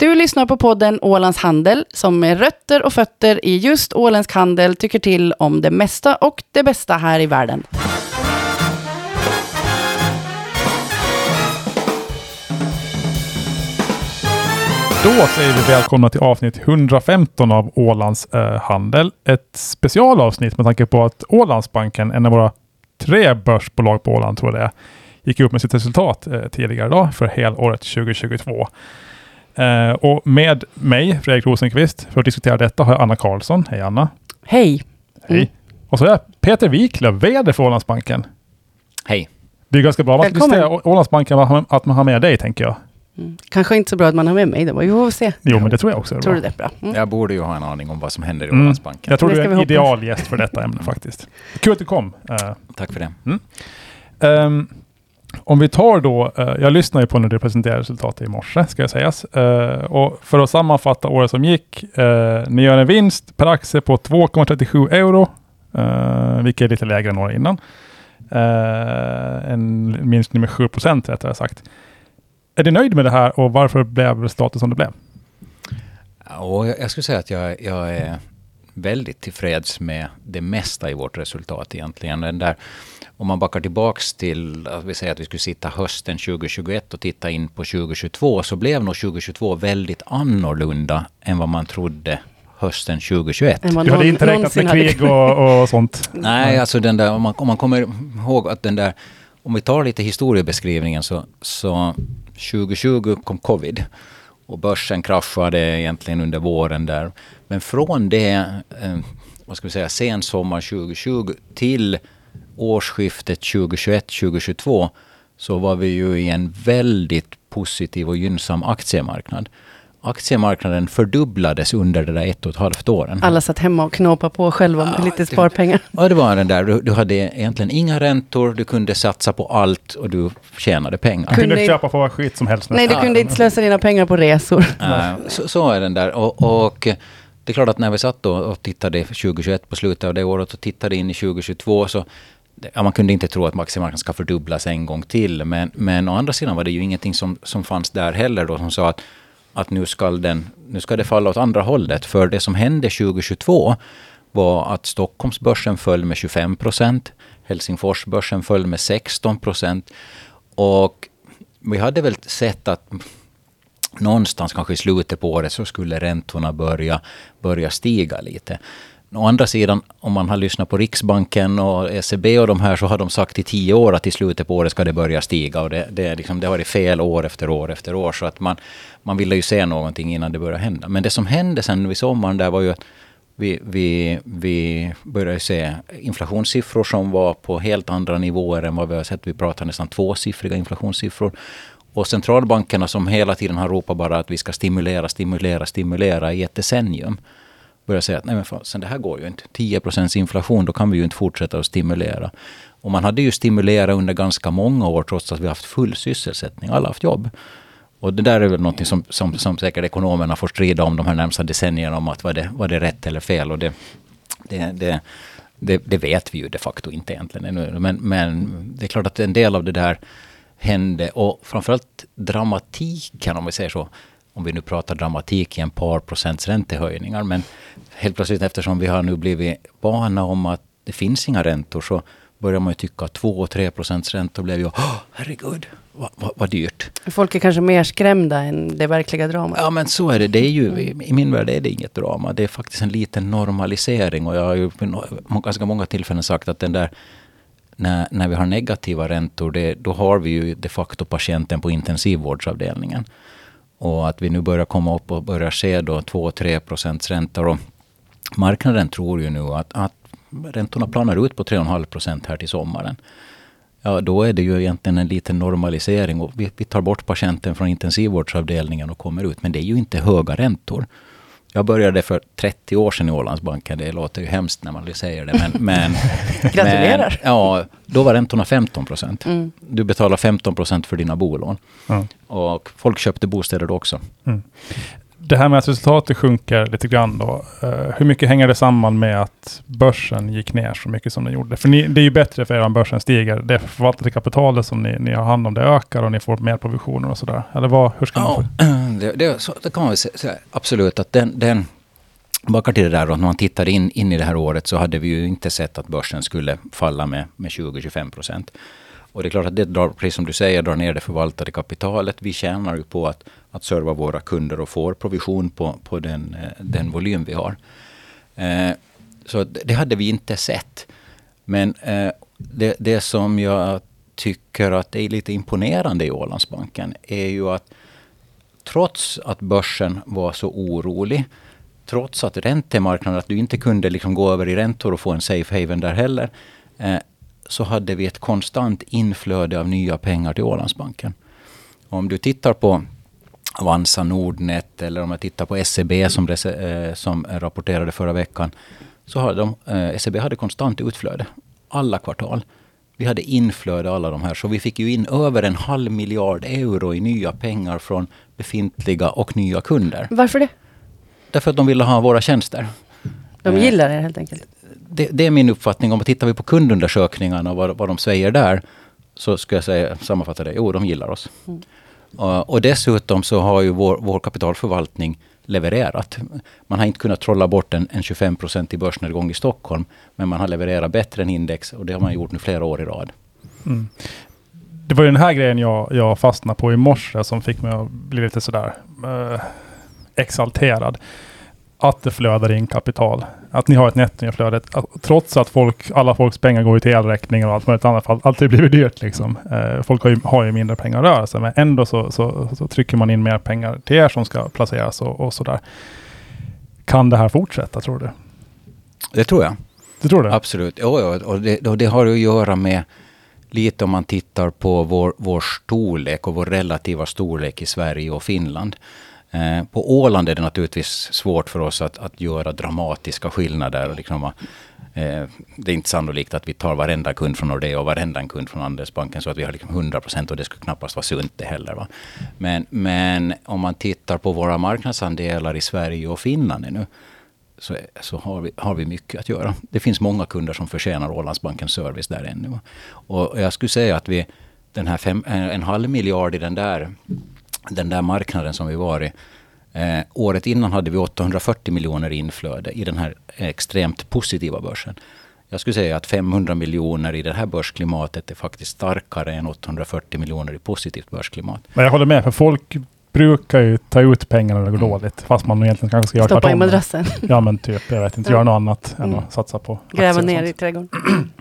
Du lyssnar på podden Ålands Handel som med rötter och fötter i just åländsk handel tycker till om det mesta och det bästa här i världen. Då säger vi välkomna till avsnitt 115 av Ålands eh, Handel. Ett specialavsnitt med tanke på att Ålandsbanken, en av våra tre börsbolag på Åland tror jag det är, gick upp med sitt resultat eh, tidigare idag för helåret 2022. Eh, och med mig, Fredrik Rosenqvist, för att diskutera detta har jag Anna Karlsson. Hej Anna! Hej! Hej! Mm. Och så har jag Peter Wiklöf, VD för Ålandsbanken. Hej. Det är ganska bra att Välkommen. diskutera Å- Ålandsbanken, att man har med dig tänker jag. Mm. Kanske inte så bra att man har med mig, det var ju får se. Jo, men det tror jag också är Tror bra. du det är bra? Mm. Jag borde ju ha en aning om vad som händer i Mm. Ålandsbanken. Jag tror Det du är en vi idealgäst för detta ämne faktiskt. Kul att du kom. Eh, Tack för det. Ehm, om vi tar då, eh, jag lyssnade ju på när du presenterade resultatet i morse, ska jag sägas. Eh, och för att sammanfatta året som gick, eh, ni gör en vinst per aktie på 2,37 euro, vilket är lite lägre än året innan. En minskning med 7 procent rättare sagt. Är du nöjd med det här och varför blev resultatet som det blev? Och jag, jag skulle säga att jag, jag är väldigt tillfreds med det mesta i vårt resultat egentligen. Den där, om man backar tillbaks till, att vi säger att vi skulle sitta hösten 2021 och titta in på 2022, så blev nog 2022 väldigt annorlunda än vad man trodde hösten 2021. Än vad Du hade någon- inte räknat med krig och, och sånt? Nej, alltså den där, om man, om man kommer ihåg att den där, om vi tar lite historiebeskrivningen så, så 2020 kom covid och börsen kraschade egentligen under våren där. Men från det, eh, vad ska vi säga, sen sommar 2020 till årsskiftet 2021-2022 så var vi ju i en väldigt positiv och gynnsam aktiemarknad. Aktiemarknaden fördubblades under de där ett och ett halvt åren. Alla satt hemma och knåpade på själva med Ja, lite det- sparpengar. Ja, det var den där. Du, du hade egentligen inga räntor, du kunde satsa på allt och du tjänade pengar. Du kunde Kunde- köpa på vad skit som helst. Nej, du nästan. kunde inte slösa dina pengar på resor. Eh, så, så är den där. Och, och det är klart att när vi satt då och tittade 2021 på slutet av det året och tittade in i 2022 så ja, man kunde inte tro att aktiemarknaden ska fördubblas en gång till. Men, men å andra sidan var det ju ingenting som, som fanns där heller då som sa att, att nu, ska den, nu ska det falla åt andra hållet. För det som hände 2022 var att Stockholmsbörsen föll med 25 procent. Helsingforsbörsen föll med 16 procent. Och vi hade väl sett att någonstans kanske i slutet på året så skulle räntorna börja, börja stiga lite. Å andra sidan, om man har lyssnat på Riksbanken och ECB och de här så har de sagt i tio år att i slutet på året ska det börja stiga. Och det, det, är liksom, det har varit fel år efter år efter år. Så att man, man ville ju se någonting innan det började hända. Men det som hände sen vid sommaren där var ju att vi, vi, vi började se inflationssiffror som var på helt andra nivåer än vad vi har sett. Vi pratar nästan tvåsiffriga inflationssiffror. Och centralbankerna som hela tiden har ropat bara att vi ska stimulera, stimulera, stimulera i ett decennium. Börjar säga att nej men fasen, det här går ju inte. 10 procents inflation, då kan vi ju inte fortsätta att stimulera. Och man hade ju stimulerat under ganska många år trots att vi haft full sysselsättning. Alla har haft jobb. Och det där är väl något som, som, som säkert ekonomerna får strida om de här närmsta decennierna om att var det, var det rätt eller fel. Och det, det, det, det, det vet vi ju de facto inte egentligen ännu. Men, men det är klart att en del av det där hände och framförallt dramatiken om vi säger så. Om vi nu pratar dramatik i en par procents räntehöjningar. Men helt plötsligt eftersom vi har nu blivit vana om att det finns inga räntor så börjar man ju tycka att 2-3 procents räntor blev ju, oh, herregud, vad, vad, vad dyrt. Folk är kanske mer skrämda än det verkliga dramat. Ja men så är det. det är ju, I min värld är det inget drama. Det är faktiskt en liten normalisering. Och jag har ju no- ganska många tillfällen sagt att den där när, när vi har negativa räntor, det, då har vi ju de facto patienten på intensivvårdsavdelningen. Och att vi nu börjar komma upp och börjar se då 2-3 procents räntor. Och marknaden tror ju nu att, att räntorna planar ut på 3,5 procent här till sommaren. Ja, då är det ju egentligen en liten normalisering. Och vi, vi tar bort patienten från intensivvårdsavdelningen och kommer ut. Men det är ju inte höga räntor. Jag började för 30 år sedan i Ålandsbanken. Det låter ju hemskt när man säger det. Men, men, Gratulerar. Men, ja, då var räntorna 15 procent. Mm. Du betalar 15 procent för dina bolån. Ja. Och folk köpte bostäder då också. Det här med att resultatet sjunker lite grann då. eh, hur mycket hänger det samman med att börsen gick ner så mycket som den gjorde? För ni, det är ju bättre för er om börsen stiger. Det förvaltade kapitalet som ni, ni har hand om, det ökar och ni får mer provisioner och sådär. Eller vad, hur ska man få? Ja, det, det, så, det kan man säga. Absolut att den, den Bakar till det där då, när man tittar in, in i det här året så hade vi ju inte sett att börsen skulle falla med, med 20-25 procent. Och det är klart att det drar, precis som du säger, drar ner det förvaltade kapitalet. Vi tjänar ju på att, att serva våra kunder och får provision på, på den, eh, den volym vi har. Eh, så det hade vi inte sett. Men eh, det, det som jag tycker att är lite imponerande i Ålandsbanken är ju att trots att börsen var så orolig, trots att räntemarknaden, att du inte kunde liksom gå över i räntor och få en safe haven där heller, eh, så hade vi ett konstant inflöde av nya pengar till Ålandsbanken. Om du tittar på Avanza Nordnet eller om jag tittar på SEB som, eh, som rapporterade förra veckan. Så hade de, eh, SEB hade konstant utflöde. Alla kvartal. Vi hade inflöde alla de här. Så vi fick ju in över en halv miljard euro i nya pengar från befintliga och nya kunder. Varför det? Därför att de ville ha våra tjänster. De Eh, gillar er helt enkelt. Det, det är min uppfattning. Om vi tittar vi på kundundersökningarna och vad, vad de säger där. Så ska jag säga, sammanfatta det. Jo, de gillar oss. Mm. Och, och dessutom så har ju vår, vår kapitalförvaltning levererat. Man har inte kunnat trolla bort en, en 25% i börsnedgång i Stockholm. Men man har levererat bättre än index och det har man gjort nu flera år i rad. Mm. Det var ju den här grejen jag, jag fastnade på i morse som fick mig att bli lite sådär eh, exalterad. Att det flödar in kapital. Att ni har ett nettoinflöde. Trots att folk, alla folks pengar går till elräkningar och allt möjligt annat. Allt, alltid blivit dyrt liksom. Eh, folk har ju, har ju mindre pengar att röra sig med. Ändå så, så, så, trycker man in mer pengar till er som ska placeras och, och sådär. Kan det här fortsätta tror du? Det tror jag. Du tror det? Absolut. Jo, jo, och det, och det har att göra med lite om man tittar på vår, vår storlek och vår relativa storlek i Sverige och Finland. Eh, på Åland är det naturligtvis svårt för oss att, att göra dramatiska skillnader. Liksom, eh, det är inte sannolikt att vi tar varenda kund från Nordea och varenda kund från Andelsbanken så att vi har liksom 100 procent och det skulle knappast vara sunt det heller. Va? Men, men om man tittar på våra marknadsandelar i Sverige och Finland nu så, så har, vi, har vi mycket att göra. Det finns många kunder som förtjänar Ålandsbankens service där ännu. Och jag skulle säga att vi, den här fem, en halv miljard i den där den där marknaden som vi var i. Eh, året innan hade vi 840 miljoner i inflöde i den här extremt positiva börsen. Jag skulle säga att 500 miljoner i det här börsklimatet är faktiskt starkare än 840 miljoner i positivt börsklimat. Men jag håller med, för folk brukar ju ta ut pengar när det går dåligt. Fast man egentligen kanske ska göra Stoppa i tvärtom. madrassen. Ja men typ, jag vet inte, göra något annat än Mm. att satsa på Gräva ner i trädgården.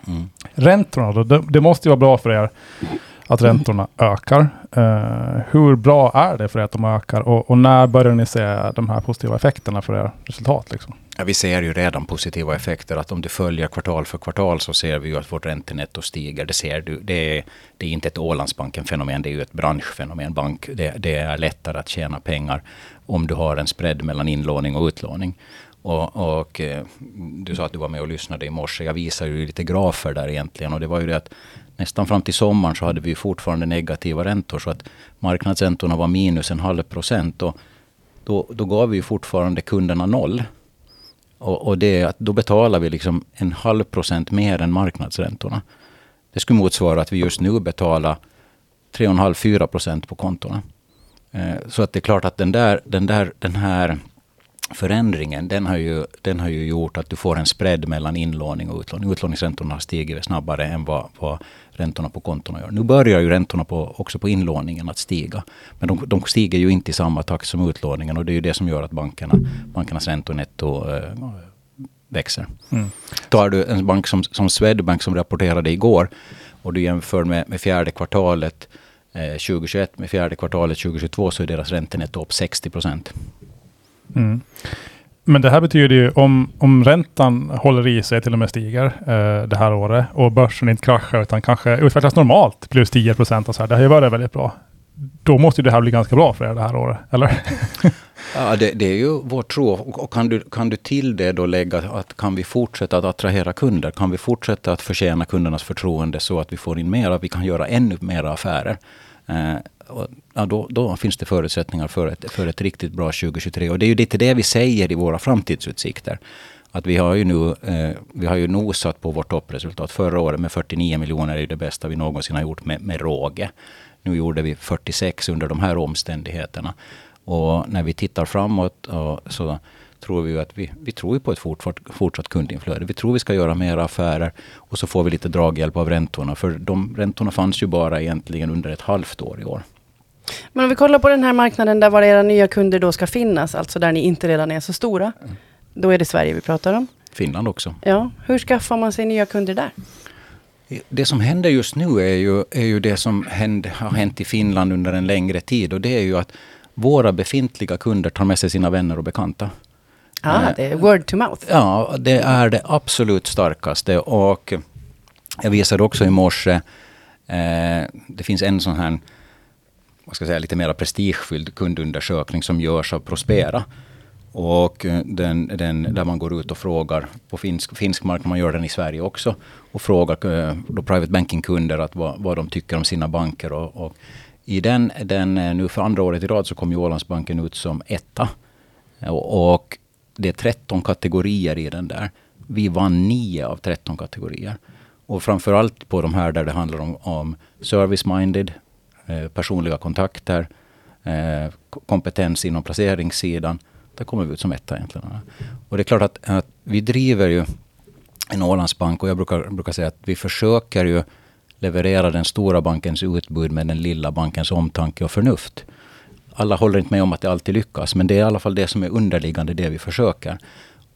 Mm. Räntorna då? Det, det måste ju vara bra för er att räntorna ökar. Uh, hur bra är det för er att de ökar? Och, och när börjar ni se de här positiva effekterna för era resultat? Liksom? Ja, vi ser ju redan positiva effekter. Att om du följer kvartal för kvartal så ser vi ju att vårt räntenetto stiger. Det ser du. Det är, det är inte ett Ålandsbanken-fenomen, det är ju ett branschfenomen. Bank, det, det är lättare att tjäna pengar om du har en spread mellan inlåning och utlåning. Och, och eh, du sa att du var med och lyssnade i morse. Jag visade ju lite grafer där egentligen. Och det var ju det att nästan fram till sommaren så hade vi fortfarande negativa räntor. Så att marknadsräntorna var minus en halv procent. Och då, då gav vi fortfarande kunderna noll. Och, och det, då betalar vi liksom en halv procent mer än marknadsräntorna. Det skulle motsvara att vi just nu betalar 3,5-4 procent på kontona. Eh, så att det är klart att den, där, den, där, den här förändringen, den har, ju, den har ju gjort att du får en spread mellan inlåning och utlåning. Utlåningsräntorna har stigit snabbare än vad, vad räntorna på kontona gör. Nu börjar ju räntorna på, också på inlåningen att stiga. Men de, de stiger ju inte i samma takt som utlåningen och det är ju det som gör att bankerna, bankernas räntonetto eh, växer. Mm. Tar du en bank som, som Swedbank som rapporterade igår och du jämför med, med fjärde kvartalet eh, 2021 med fjärde kvartalet 2022 så är deras räntenetto upp 60 procent. Mm. Men det här betyder ju om, om räntan håller i sig till och med stiger eh, det här året och börsen inte kraschar utan kanske utvecklas normalt plus 10 procent och så här. Det har ju varit väldigt bra. Då måste ju det här bli ganska bra för er det här året, eller? Ja, det, det är ju vår tro. Och, kan, du, kan du till det då lägga att kan vi fortsätta att attrahera kunder? Kan vi fortsätta att förtjäna kundernas förtroende så att vi får in mer, att vi kan göra ännu mer affärer? Eh, och, ja, då, då, finns det förutsättningar för ett, för ett riktigt bra 2023. Och det är ju lite det vi säger i våra framtidsutsikter. Att vi har ju nu eh, vi har ju nosat på vårt toppresultat. Förra året med 49 miljoner är det bästa vi någonsin har gjort med, med råge. Nu gjorde vi 46 under de här omständigheterna. Och när vi tittar framåt så tror vi att vi, vi tror på ett fortsatt, fortsatt kundinflöde. Vi tror vi ska göra mer affärer och så får vi lite draghjälp av räntorna. För de räntorna fanns ju bara egentligen under ett halvt år i år. Men om vi kollar på den här marknaden där var era nya kunder då ska finnas, alltså där ni inte redan är så stora. Mm. Då är det Sverige vi pratar om. Finland också. Ja, hur skaffar man sig nya kunder där? Det som händer just nu är ju, är ju det som händer, har hänt i Finland under en längre tid. Och det är ju att våra befintliga kunder tar med sig sina vänner och bekanta. Ah, det är word to mouth. Ja, det är det absolut starkaste. Och jag visade också i morse, eh, det finns en sån här, vad ska jag säga, lite mer prestigefylld kundundersökning som görs av Prospera. Och den, den, där man går ut och frågar på finsk, finsk marknad, man gör den i Sverige också, och frågar eh, då private banking-kunder att vad, vad de tycker om sina banker. Och, och i den, den, eh, nu för andra året i rad så kom ju Ålandsbanken ut som etta. Och, och det är 13 kategorier i den där. Vi vann 9 av 13 kategorier. Och framförallt på de här där det handlar om, om service-minded, eh, personliga kontakter, eh, kompetens inom placeringssidan. Där kommer vi ut som etta egentligen. Och det är klart att, att vi driver ju en Ålandsbank och jag brukar, brukar säga att vi försöker ju leverera den stora bankens utbud med den lilla bankens omtanke och förnuft alla håller inte med om att det alltid lyckas, men det är i alla fall det som är underliggande, det vi försöker.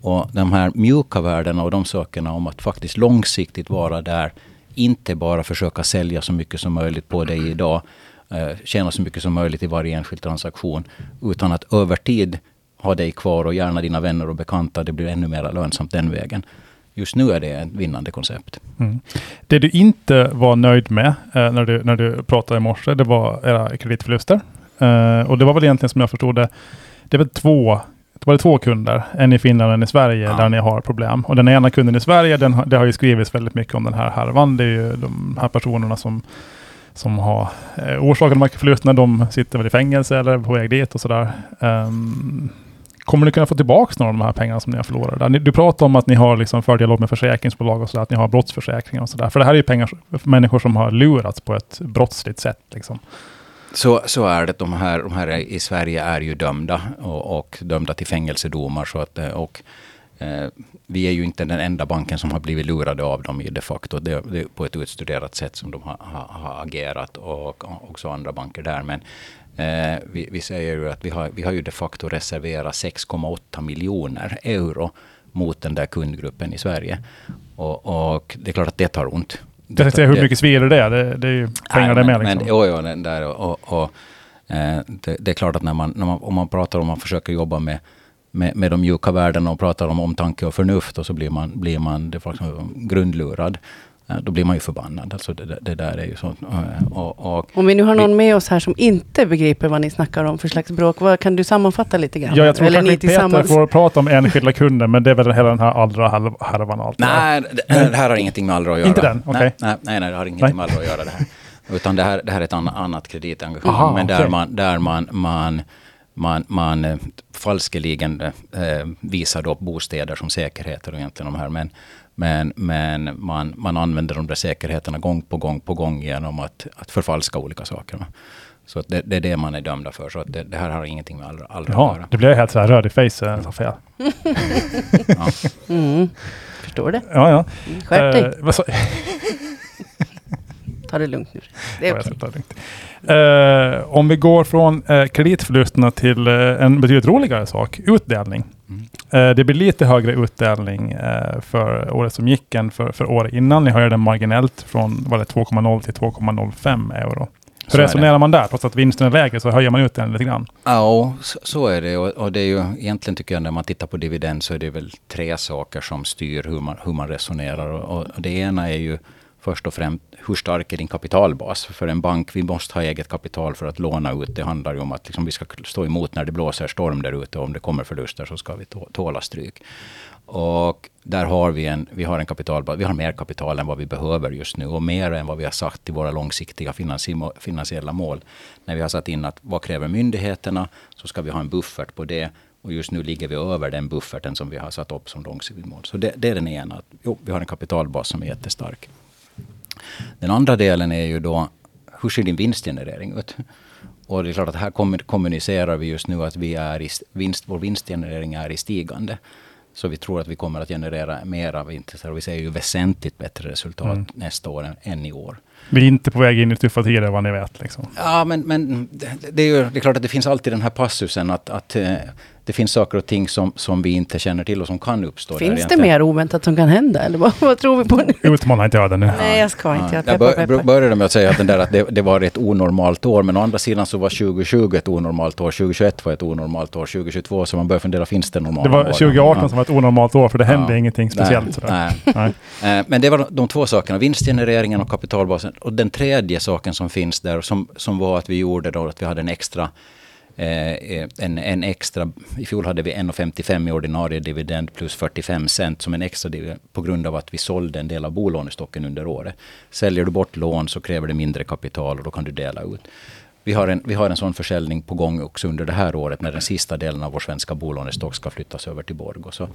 Och de här mjuka värdena och de sakerna om att faktiskt långsiktigt vara där, inte bara försöka sälja så mycket som möjligt på dig idag, eh, tjäna så mycket som möjligt i varje enskild transaktion, utan att över tid ha dig kvar och gärna dina vänner och bekanta. Det blir ännu mer lönsamt den vägen. Just nu är det ett vinnande koncept. Mm. Det du inte var nöjd med eh, när, du, när du pratade i morse, det var era kreditförluster. Uh, och det var väl egentligen som jag förstod det, det är väl två det var det två kunder, en i Finland och en i Sverige, ja. där ni har problem. Och den ena kunden i Sverige, den, det har ju skrivits väldigt mycket om den här härvan. Det är ju de här personerna som, som har eh, orsakat de här förlusterna, de sitter väl i fängelse eller på väg dit och sådär. Um, kommer ni kunna få tillbaka några av de här pengarna som ni har förlorat? Där? Du pratar om att ni har liksom för dialog med försäkringsbolag och sådär, att ni har brottsförsäkringar och sådär. För det här är ju pengar, människor som har lurats på ett brottsligt sätt. Liksom. Så, så är det. De här, de här i Sverige är ju dömda och, och dömda till fängelsedomar. Så att, eh, och, eh, vi är ju inte den enda banken som har blivit lurade av dem de facto. Det, det är på ett utstuderat sätt som de har, har, har agerat och också andra banker där. Men eh, vi, vi, säger ju att vi har, vi har ju de facto reserverat 6,8 miljoner euro mot den där kundgruppen i Sverige. Och, och det är klart att det tar ont. Jag tänkte hur mycket svider det är. Det, det är ju pengar det med. Liksom. Men, jo, jo, där, och, och eh, det, det, är klart att när man, när man, om man pratar om man försöker jobba med, med, med de mjuka värdena och pratar om omtanke och förnuft och så blir man, blir man det liksom grundlurad då blir man ju förbannad. Alltså det, det där är ju så. Eh, och, och, om vi nu har någon med oss här som inte begriper vad ni snackar om för slags bråk, vad, kan du sammanfatta lite grann? Ja, jag tror Eller ni Peter får prata om enskilda kunder, men det är väl hela den här Allra härvan allt Nej, det, här har ingenting med Allra att göra. Inte den? Okay. Nej, nej, nej, det har ingenting nej. med Allra att göra det här. Utan det här, det här är ett annat, kreditengagemang, Aha, men där okay. man, där man, man man, man eh, falskeligen eh, visar upp bostäder som säkerheter och egentligen de här. Men, men, men man, man använder de där säkerheterna gång på gång på gång genom att, att förfalska olika saker. Så det, det, är det man är dömda för. Så det, det, här har ingenting med aldrig, aldrig Jaha, att göra. Det blir helt så här röd i face, äh, fel. ja. Mm, förstår det. Ja, ja. Skärp dig. Uh, Ta det lugnt nu. Det är okej. Okay. Uh, om vi går från uh, kreditförlusterna till uh, en betydligt roligare sak, utdelning. Mm. det blir lite högre utdelning för året som gick än för, för året innan. Ni höjde den marginellt från 2,0 till 2,05 euro. Hur resonerar man där? Trots att vinsten är lägre så höjer man ut den lite grann. Ja, så, är det. Och, det är ju egentligen tycker jag när man tittar på dividend så är det väl tre saker som styr hur man, hur man resonerar. Och det ena är ju först och främst hur stark är din kapitalbas? För en bank, vi måste ha eget kapital för att låna ut. Det handlar ju om att liksom vi ska stå emot när det blåser storm där ute. Om det kommer förluster så ska vi tåla stryk. Och där har vi en, vi har en kapitalbas. Vi har mer kapital än vad vi behöver just nu och mer än vad vi har sagt i våra långsiktiga finansiella mål. När vi har satt in att vad kräver myndigheterna så ska vi ha en buffert på det. Och just nu ligger vi över den bufferten som vi har satt upp som långsiktigt mål. Så det, det är den ena. Jo, vi har en kapitalbas som är jättestark. Den andra delen är ju då, hur ser din vinstgenerering ut? Och det är klart att här kommunicerar vi just nu att vi är i vinst, vår vinstgenerering är i stigande. Så vi tror att vi kommer att generera mer av vinster. Vi ser ju väsentligt bättre resultat mm. nästa år än, än, i år. Vi är inte på väg in i tuffa tider vad ni vet. Liksom. Ja, men, men det, det, är ju det är klart att det finns alltid den här passusen att, att eh, det finns saker och ting som, som vi inte känner till och som kan uppstå. Finns det mer oväntat som kan hända? Eller vad, vad tror vi på nu? Utmana inte öden nu. Nej, jag ska inte. Jag, jag bör, började med att säga att, den där, att det, det, var ett onormalt år. Men å andra sidan så var 2020 ett onormalt år. 2021 var ett onormalt år. 2022 så man börjar fundera, finns det normala år? Det var 2018 ja. som var ett onormalt år för det hände ja. ingenting speciellt. Nej, nej. nej. Eh, men det var de två sakerna. Vinstgenereringen och kapitalbasen. Och den tredje saken som finns där som, som var att vi gjorde då att vi hade en extra Eh, eh, en, en extra, i fjol hade vi 1,55 i ordinarie dividend plus 45 cent som en extra dividend på grund av att vi sålde en del av bolånestocken under året. Säljer du bort lån så kräver det mindre kapital och då kan du dela ut. Vi har, en, vi har en sån försäljning på gång också under det här året när den sista delen av vår svenska bolånestock ska flyttas över till Borgå. Så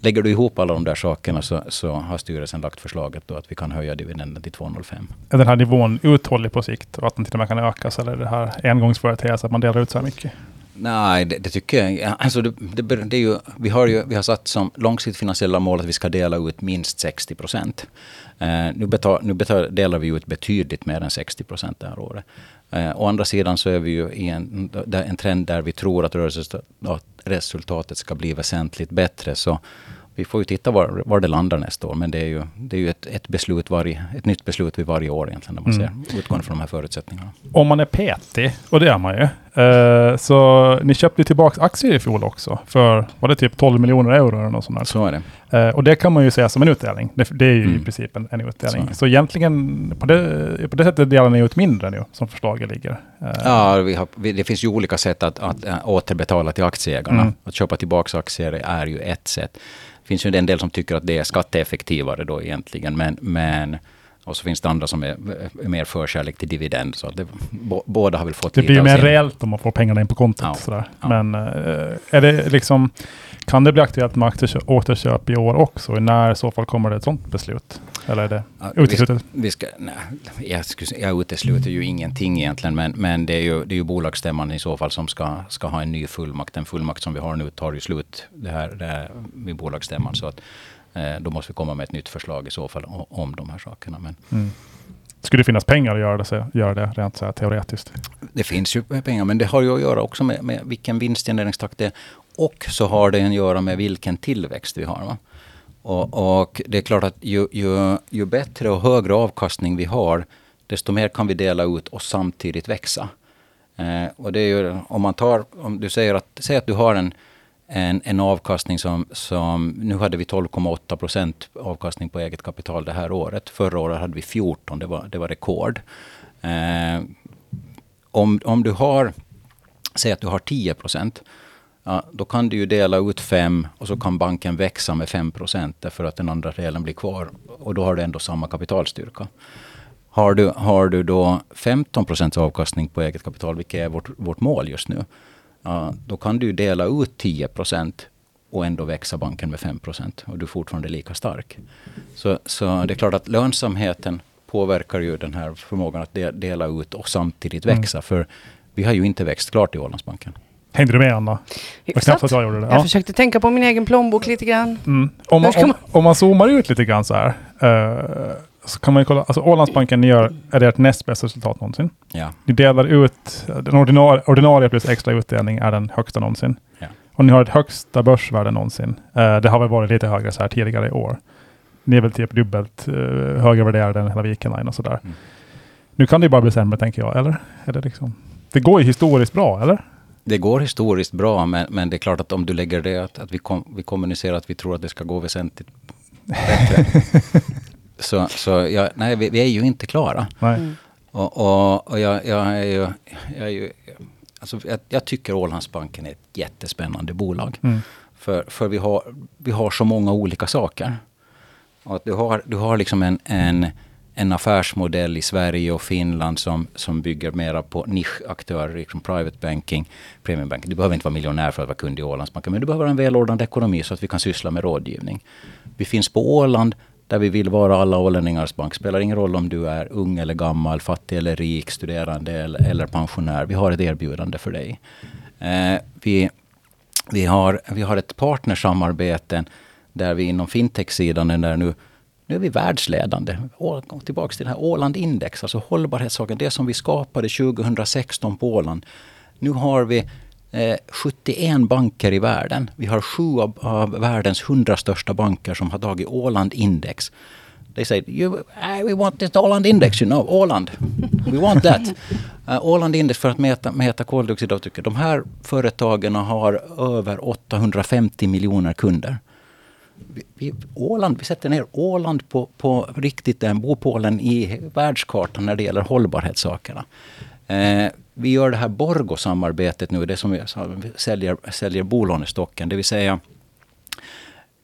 lägger du ihop alla de där sakerna så, så har styrelsen lagt förslaget då att vi kan höja dividenden till 2,05. Är den här nivån uthållig på sikt och att den till och med kan ökas eller är det här engångsföreteelse att man delar ut så här mycket? Nej, det, det, tycker jag. Alltså det, det, det, är ju, vi, har ju, vi har satt som långsiktigt finansiella mål att vi ska dela ut minst 60 procent. Eh, nu, betal, nu betal, delar vi ut betydligt mer än 60 procent det här året. Eh, å andra sidan så är vi ju i en, en trend där vi tror att rörelseresultatet ska bli väsentligt bättre. Så vi får ju titta var, var det landar nästa år. Men det är ju, det är ju ett, ett, beslut varje, ett nytt beslut vid varje år egentligen. När man mm. ser, utgående från de här förutsättningarna. Om man är petig, och det är man ju. Uh, så ni köpte tillbaka aktier i fjol också. För, var det typ 12 miljoner euro eller något sånt där? Så är det. Uh, och det kan man ju säga som en utdelning. Det, det är ju mm. i princip en, en utdelning. Så, så egentligen, på det, på det sättet delar ni ut mindre nu, som förslaget ligger. Uh. Ja, vi har, vi, det finns ju olika sätt att, att, att återbetala till aktieägarna. Mm. Att köpa tillbaka aktier är ju ett sätt. Finns ju en del som tycker att det är skatteeffektivare då egentligen. Men, men och så finns det andra som är, är mer förkärlek till dividend. Så det, båda har väl fått Det blir mer reellt om man får pengarna in på kontot. Ja, sådär. Ja. Men äh, är det liksom, kan det bli aktuellt med återköp i år också? När i så fall kommer det ett sådant beslut? Eller är det ja, uteslutet? Vi, vi ska, nej, jag, jag utesluter ju ingenting egentligen, men, men det, är ju, det är ju bolagsstämman i så fall som ska, ska ha en ny fullmakt. Den fullmakt som vi har nu tar ju slut det här, det här vid bolagsstämman. Så att, då måste vi komma med ett nytt förslag i så fall om, de här sakerna. Men, mm. Skulle det finnas pengar att göra det, göra det rent så teoretiskt? Det finns ju pengar, men det har ju att göra också med, med vilken vinstgenereringstakt det är. Och så har det att göra med vilken tillväxt vi har. Va? Och, och, det är klart att ju, ju, ju, bättre och högre avkastning vi har, desto mer kan vi dela ut och samtidigt växa. Eh, och det är ju, om man tar, om du säger att, säg att du har en, en, en avkastning som, som, nu hade vi 12,8 procent avkastning på eget kapital det här året. Förra året hade vi 14, det var, det var rekord. Eh, om, om du har, säg att du har 10 procent, ja, då kan du ju dela ut 5 och så kan banken växa med 5 procent därför att den andra delen blir kvar. Och då har du ändå samma kapitalstyrka. Har du, har du då 15 procents avkastning på eget kapital, vilket är vårt, vårt mål just nu, då kan du dela ut 10 procent och ändå växa banken med 5 procent och du är fortfarande lika stark. Så, så det är klart att lönsamheten påverkar ju den här förmågan att dela ut och samtidigt mm. växa. Mm. För vi har ju inte växt klart i Ålandsbanken. Hängde du med Anna? Hyfsat. Jag, gjorde det. jag försökte tänka på min egen plånbok lite grann. Mm. Om, man, om, om, man zoomar ut lite grann så här. Uh, så kan man ju kolla, alltså Ålandsbanken gör, är ert näst bästa resultat någonsin. Ja. Ni delar ut, den ordinarie, ordinarie plus extra utdelning är den högsta någonsin. Ja. Och ni har ett högsta börsvärde någonsin. Uh, det har väl varit lite högre så här tidigare i år. Ni är väl typ dubbelt uh, högre värderade än hela Vikenline och sådär. Mm. Nu kan det ju bara bli sämre tänker jag, eller? Är det, liksom, det går ju historiskt bra, eller? Det går historiskt bra, men, men det är klart att om du lägger det att, att vi, kom, vi kommunicerar att vi tror att det ska gå väsentligt bättre. Så, så jag, nej, vi, vi är ju inte klara. Nej. Mm. Och, och, och jag, jag är ju... Jag, är ju alltså jag, jag tycker Ålandsbanken är ett jättespännande bolag. Mm. För, för vi, har, vi har så många olika saker. Och att du, har, du har liksom en, en, en affärsmodell i Sverige och Finland som, som bygger mera på nischaktörer, liksom private banking, premium banking. Du behöver inte vara miljonär för att vara kund i Ålandsbanken, men du behöver en välordnad ekonomi så att vi kan syssla med rådgivning. Vi finns på Åland där vi vill vara alla ålänningars bank. Spelar ingen roll om du är ung eller gammal, fattig eller rik, studerande eller, eller pensionär. Vi har ett erbjudande för dig. Eh, vi, vi, har, vi har ett partnersamarbete där vi inom fintech-sidan är där nu nu är vi världsledande. Gå tillbaka till det här Åland Index, alltså hållbarhetssaken. Det som vi skapade 2016 på Åland. Nu har vi 71 banker i världen. Vi har sju av, av världens 100 största banker som har tagit Åland Index. They say, you, uh, we want this Åland Index, you know, Åland. We want that. Uh, Åland Index för att mäta, mäta koldioxidavtrycket. De här företagen har över 850 miljoner kunder. Vi, vi, Åland, vi sätter ner Åland på, på riktigt den bopålen i världskartan när det gäller hållbarhetssakerna. Eh, vi gör det här Borgo-samarbetet nu, det som vi säljer, säljer bolånestocken, det vill säga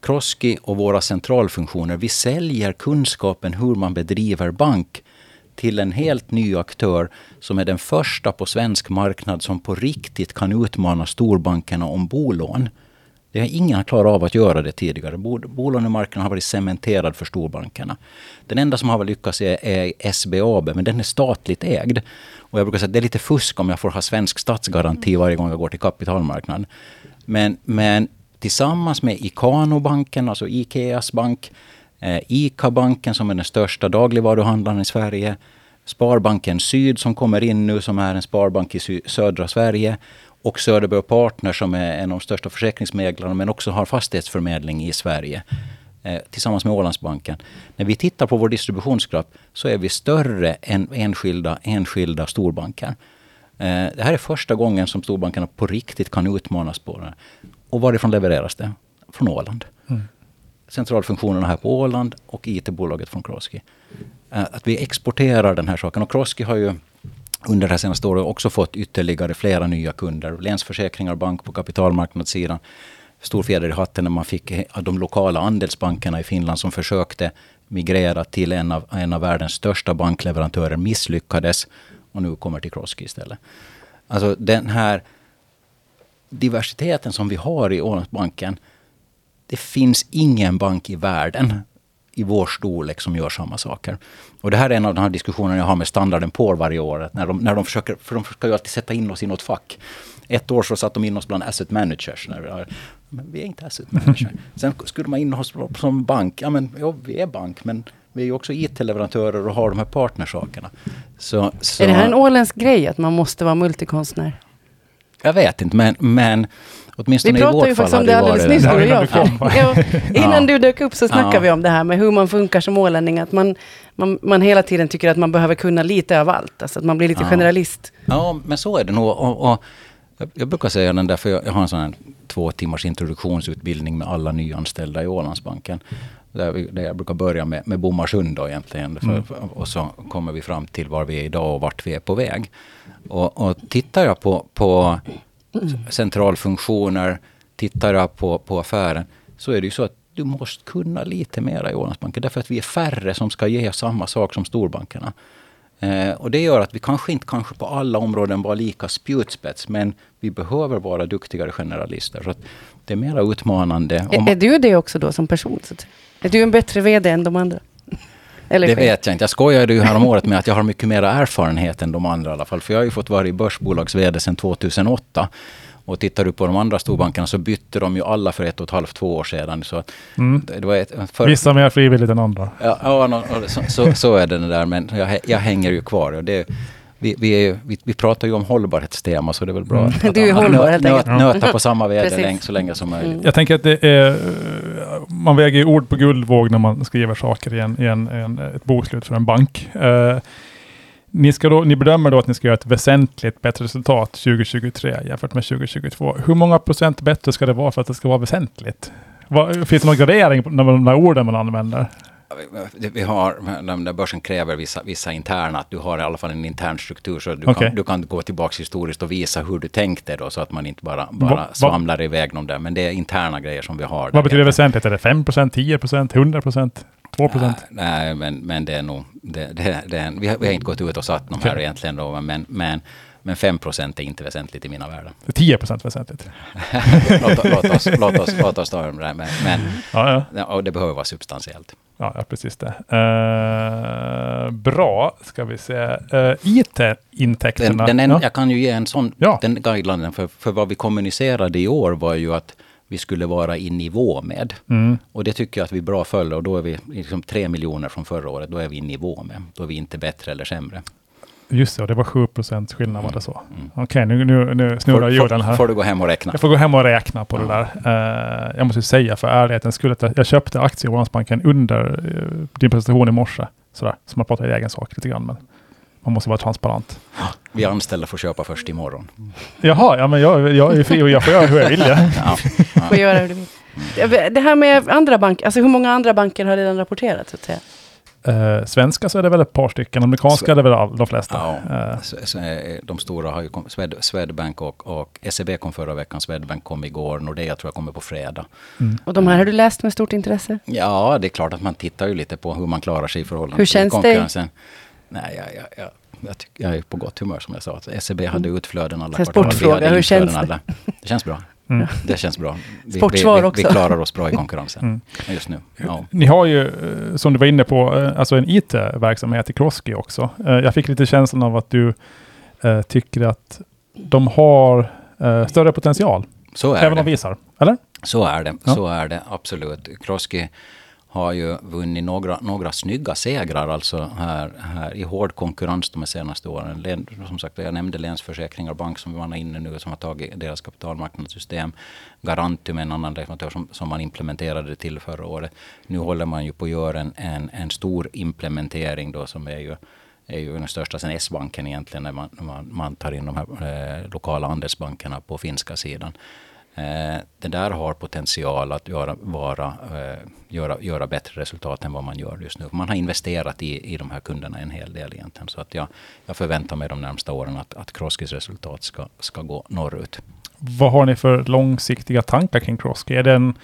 Kroski och våra centralfunktioner. Vi säljer kunskapen hur man bedriver bank till en helt ny aktör som är den första på svensk marknad som på riktigt kan utmana storbankerna om bolån. Det har ingen klarat av att göra det tidigare. Bolånemarknaden har varit cementerad för storbankerna. Den enda som har lyckats är, är SBAB, men den är statligt ägd. Och jag brukar säga att det är lite fusk om jag får ha svensk statsgaranti varje gång jag går till kapitalmarknaden. Men, men tillsammans med Ikanobanken, alltså Ikeas bank, eh, ICA-banken som är den största dagligvaruhandlaren i Sverige, Sparbanken Syd som kommer in nu som är en sparbank i södra Sverige och Söderberg Partner som är en av de största försäkringsmäklarna men också har fastighetsförmedling i Sverige eh, tillsammans med Ålandsbanken. När vi tittar på vår distributionsgrad så är vi större än enskilda, enskilda storbanker. Eh, det här är första gången som storbankerna på riktigt kan utmanas på det. Och varifrån levereras det? Från Åland. Mm. Centralfunktionerna här på Åland och IT-bolaget från Kroski. Eh, att vi exporterar den här saken. Och Kroski har ju under det här senaste året också fått ytterligare flera nya kunder. Länsförsäkringar, bank på kapitalmarknadssidan. Stor fjäder i hatten när man fick de lokala andelsbankerna i Finland som försökte migrera till en av, en av världens största bankleverantörer misslyckades och nu kommer till Crosskey istället. Alltså den här diversiteten som vi har i Ålandsbanken. Det finns ingen bank i världen i vår storlek som gör samma saker. Och det här är en av de här diskussionerna jag har med standarden på varje år. När de, när de försöker, för de ska ju alltid sätta in oss i något fack. Ett år så satte de in oss bland asset managers. När vi, har, men vi är inte asset managers. Sen skulle man in oss som bank. Ja, men ja, vi är bank, men vi är ju också IT-leverantörer och har de här partnersakerna. Så, så, är det här en åländsk grej, att man måste vara multikonstnär? Jag vet inte, men, men åtminstone. Vi pratade ju faktiskt om det alldeles nyss, du och jag. Ja, innan ja. du dök upp så snackade ja. vi om det här med hur man funkar som ålänning. Att man, man, man hela tiden tycker att man behöver kunna lite av allt. Alltså att man blir lite ja. generalist. Ja, men så är det nog. Och, och jag brukar säga den där, för jag, jag har en sån här två timmars introduktionsutbildning med alla nyanställda i Ålandsbanken. Där, vi, där jag brukar börja med, med Bomarsund då egentligen. Mm. För, och så kommer vi fram till var vi är idag och vart vi är på väg. Och, och tittar jag på, på centralfunktioner, tittar på, på affären, så är det ju så att du måste kunna lite mera i Ålandsbanken. Därför att vi är färre som ska ge samma sak som storbankerna. Eh, och det gör att vi kanske inte kanske på alla områden var lika spjutspets, men vi behöver vara duktigare generalister. Så det är mera utmanande. Är, är, du det också då som person? Är du en bättre VD än de andra? Eller det vet jag inte. Jag skojade ju här om året med att jag har mycket mer erfarenhet än de andra i alla fall. För jag har ju fått vara i börsbolags VD sedan 2008. Och tittar du på de andra storbankerna så bytte de ju alla för ett och ett halvt, två år sedan. Så mm. det var ett, för, Vissa mer frivilligt än andra. Ja, ja så, så, så, är det där. Men jag, jag hänger ju kvar. Och det, vi, vi, är, vi, vi, pratar ju om hållbarhetstema så det är väl bra mm. att, du är hållbar, helt nöt, nöta på samma väder så länge som möjligt. Mm. Jag tänker att det är, man väger ju ord på guldvåg när man skriver saker i, en, i en, en ett bokslut för en bank. Eh, ni, ska då, ni bedömer då att ni ska göra ett väsentligt bättre resultat 2023 jämfört med 2022. Hur många procent bättre ska det vara för att det ska vara väsentligt? Va, finns det någon gradering på de där orden man använder? Vi har, den där börsen kräver vissa, vissa interna, att du har i alla fall en intern struktur så du, okay. kan, du kan gå tillbaka historiskt och visa hur du tänkte då så att man inte bara, bara va, svamlar va, iväg någon där. Men det är interna grejer som vi har. Vad betyder väsentligt? Är det 5 10 100% 2 procent? Nej, men, men det är nog... Det, det, det, vi, har, vi har inte gått ut och satt de okay. här egentligen då, men, men men 5 procent är inte väsentligt i mina världar. 10 procent väsentligt. låt, låt, oss, låt, oss, låt oss ta det med. Men, men ja, ja. Och det behöver vara substantiellt. Ja, ja precis det. Uh, bra, ska vi se. Uh, IT-intäkterna. Den, den ja. Jag kan ju ge en sån ja. den guidelinen. För, för vad vi kommunicerade i år var ju att vi skulle vara i nivå med. Mm. Och det tycker jag att vi bra följer. Och då är vi liksom 3 miljoner från förra året. Då är vi i nivå med. Då är vi inte bättre eller sämre. Just det, och det var 7 procents skillnad var det så. Mm. Okej, okay, nu, nu, nu snurrar jorden här. Får du gå hem och räkna. Jag får gå hem och räkna på mm. det där. Uh, jag måste säga för ärlighetens skull att jag köpte aktier i Ålandsbanken under uh, din presentation i morse. Sådär, så man pratar i egen sak lite grann. Men man måste vara transparent. Vi anställda får köpa först imorgon. Jaha, ja men jag, jag är fri och jag får göra hur jag vill. Ja. ja. Får göra hur du vill. Det här med andra banker, alltså hur många andra banker har redan rapporterat? Så att säga? Eh, svenska så är det väl ett par stycken, amerikanska Sve är det väl all, de flesta. Ja, eh. de stora har ju kommit, Swed, Swedbank och, och SEB kom förra veckan, Swedbank kom igår, Nordea tror jag kommer på fredag. Mm. Och de här har du läst med stort intresse? Ja, det är klart att man tittar ju lite på hur man klarar sig i förhållande hur känns till konkurrensen. Det? Nej, jag, jag, jag, jag, tycker, jag är på gott humör som jag sa. SEB hade mm. utflöden alla kvartal. Sportfråga, hur känns det? Alla. Det känns bra. Mm. Det känns bra. Vi, vi, vi, vi, klarar oss bra i konkurrensen mm. just nu. Ja. Ni har ju, eh, som du var inne på, eh, alltså en IT-verksamhet i Kroski också. Eh, jag fick lite känslan av att du tycker att de har större potential. Så är även det. de visar, eller? Så är det, ja. så är det absolut. Kroski har ju vunnit några, några snygga segrar alltså här, här i hård konkurrens de senaste åren. Som sagt, jag nämnde Länsförsäkringar Bank som man är inne nu som har tagit deras kapitalmarknadssystem. Garantium en annan leverantör som, som man implementerade till förra året. Nu håller man ju på att göra en, en, en stor implementering då som är ju är ju den största sen S-banken egentligen när man, man, man tar in de här eh, lokala andelsbankerna på finska sidan. Eh, det där har potential att göra, vara, eh, göra, göra bättre resultat än vad man gör just nu. Man har investerat i, i de här kunderna en hel del egentligen. Så att jag, jag förväntar mig de närmsta åren att, att Crosskys resultat ska, ska gå norrut. Vad har ni för långsiktiga tankar kring Crossky? Är det en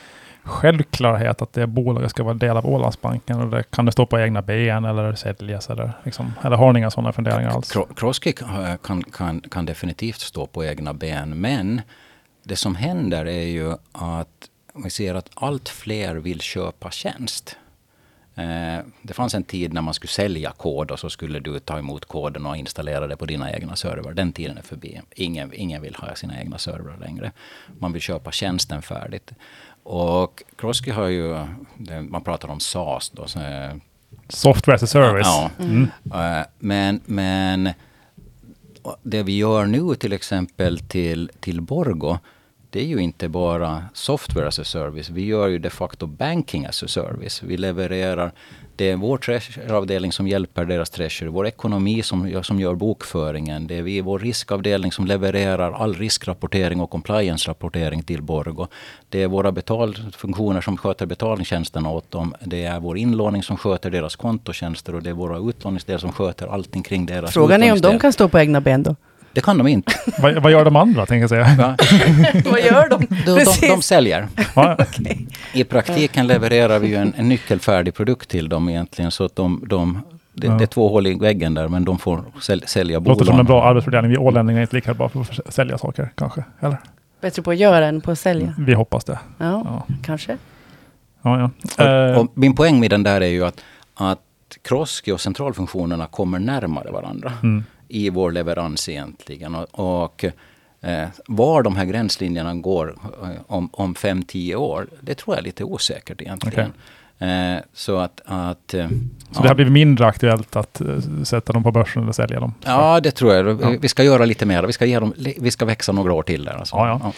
självklarhet att det bolaget ska vara del av Ålandsbanken? Eller kan det stå på egna ben eller säljas? Eller, liksom, eller har ni inga sådana funderingar alls? Crosskey kan, kan, kan definitivt stå på egna ben, men det som händer är ju att vi ser att allt fler vill köpa tjänst. Eh, det fanns en tid när man skulle sälja kod och så skulle du ta emot koden och installera det på dina egna servrar. Den tiden är förbi. Ingen, ingen vill ha sina egna servrar längre. Man vill köpa tjänsten färdigt. Och Crosky har ju, man pratar om SaaS då. Så, Software as a service. Ja, mm. Eh, men, men det vi gör nu till exempel till, till Borgo det är ju inte bara software as a service. Vi gör ju de facto banking as a service. Vi levererar, det är vår treasureavdelning som hjälper deras treasury. Vår ekonomi som, som gör bokföringen. Det är vi, vår riskavdelning som levererar all riskrapportering och compliance-rapportering till Borgo. Det är våra betalfunktioner som sköter betalningstjänsterna åt dem. Det är vår inlåning som sköter deras kontotjänster och det är våra utlåningsdelar som sköter allting kring deras Frågan är om de kan stå på egna ben då? Det kan de inte. vad, vad gör de andra, tänker jag säga? vad gör de? De, de, de säljer. okay. I praktiken levererar vi ju en, en nyckelfärdig produkt till dem egentligen. Så att de, de det, ja. det, är två hål i väggen där, men de får säl, sälja bolag. Låter som en bra arbetsfördelning. Vi ålänningar är inte lika bra på att sälja saker, kanske? Eller? Bättre på att göra än på att sälja? Vi hoppas det. Ja, ja. kanske. Ja, ja. Och, och, eh. min poäng med den där är ju att, att Kroski och centralfunktionerna kommer närmare varandra. Mm i vår leverans egentligen. Och, och eh, var de här gränslinjerna går eh, om, om fem, tio år, det tror jag är lite osäkert egentligen. Okay. Eh, så att... att eh, så ja. det har blivit mindre aktuellt att uh, sätta dem på börsen eller sälja dem? Så. Ja, det tror jag. Ja. Vi ska göra lite mer. Vi ska, ge dem, vi ska växa några år till där. Alltså. Ja, ja.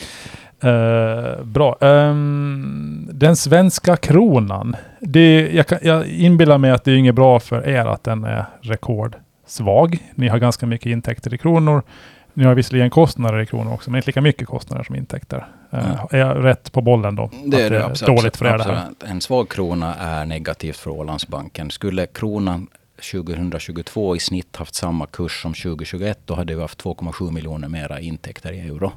Uh, bra. Um, den svenska kronan. Det, jag, jag inbillar mig att det är inget bra för er att den är rekord svag. Ni har ganska mycket intäkter i kronor. ni har visserligen kostnader i kronor också, men inte lika mycket kostnader som intäkter. Mm. Är jag rätt på bollen då? Det är det, absolut, dåligt för er det här? En svag krona är negativt för Ålandsbanken. Skulle kronan 2022 i snitt haft samma kurs som 2021, då hade vi haft 2,7 miljoner mera intäkter i euro.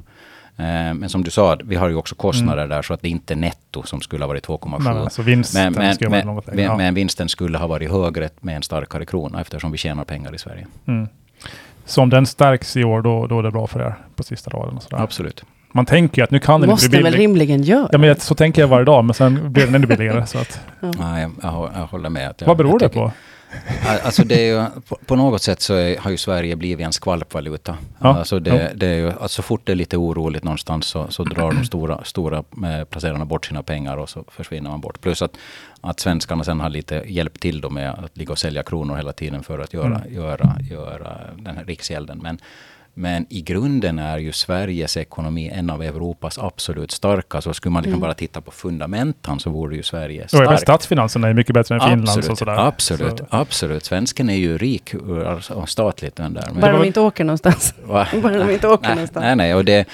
Eh, men som du sa, vi har ju också kostnader mm. där så att det är inte netto som skulle ha varit 2,7. Alltså vinsten men, men, men, men, men, vinsten skulle ha varit högre med en starkare krona eftersom vi tjänar pengar i Sverige. Mm. Så om den stärks i år, då, då är det bra för er på sista raden? Och sådär. Absolut. Man tänker ju att nu kan den Måste bli billig. väl rimligen göra? Ja, men så tänker jag varje dag, men sen blir den ännu billigare. så att. Ja. Nej, jag, jag, håller med. Jag, Vad beror det på? Alltså det är ju, på, på, något sätt så är, har ju Sverige blivit en skvalpvaluta. Ja, alltså det, ja. det är ju, alltså så fort det är lite oroligt någonstans så, så drar de stora, stora eh, placerarna bort sina pengar och så försvinner man bort. Plus att, att svenskarna sen har lite hjälpt till då med att ligga och sälja kronor hela tiden för att göra, mm. göra, göra den här riksgälden. Men men i grunden är ju Sveriges ekonomi en av Europas absolut starkaste. Så skulle man liksom mm. bara titta på fundamentan så vore ju Sverige stark. Och statsfinanserna är mycket bättre än Finlands och sådär. Absolut, så. absolut. Svensken är ju rik och statligt den där. Men bara de inte åker någonstans. bara de inte åker nej, någonstans. Nej, nej. Och det,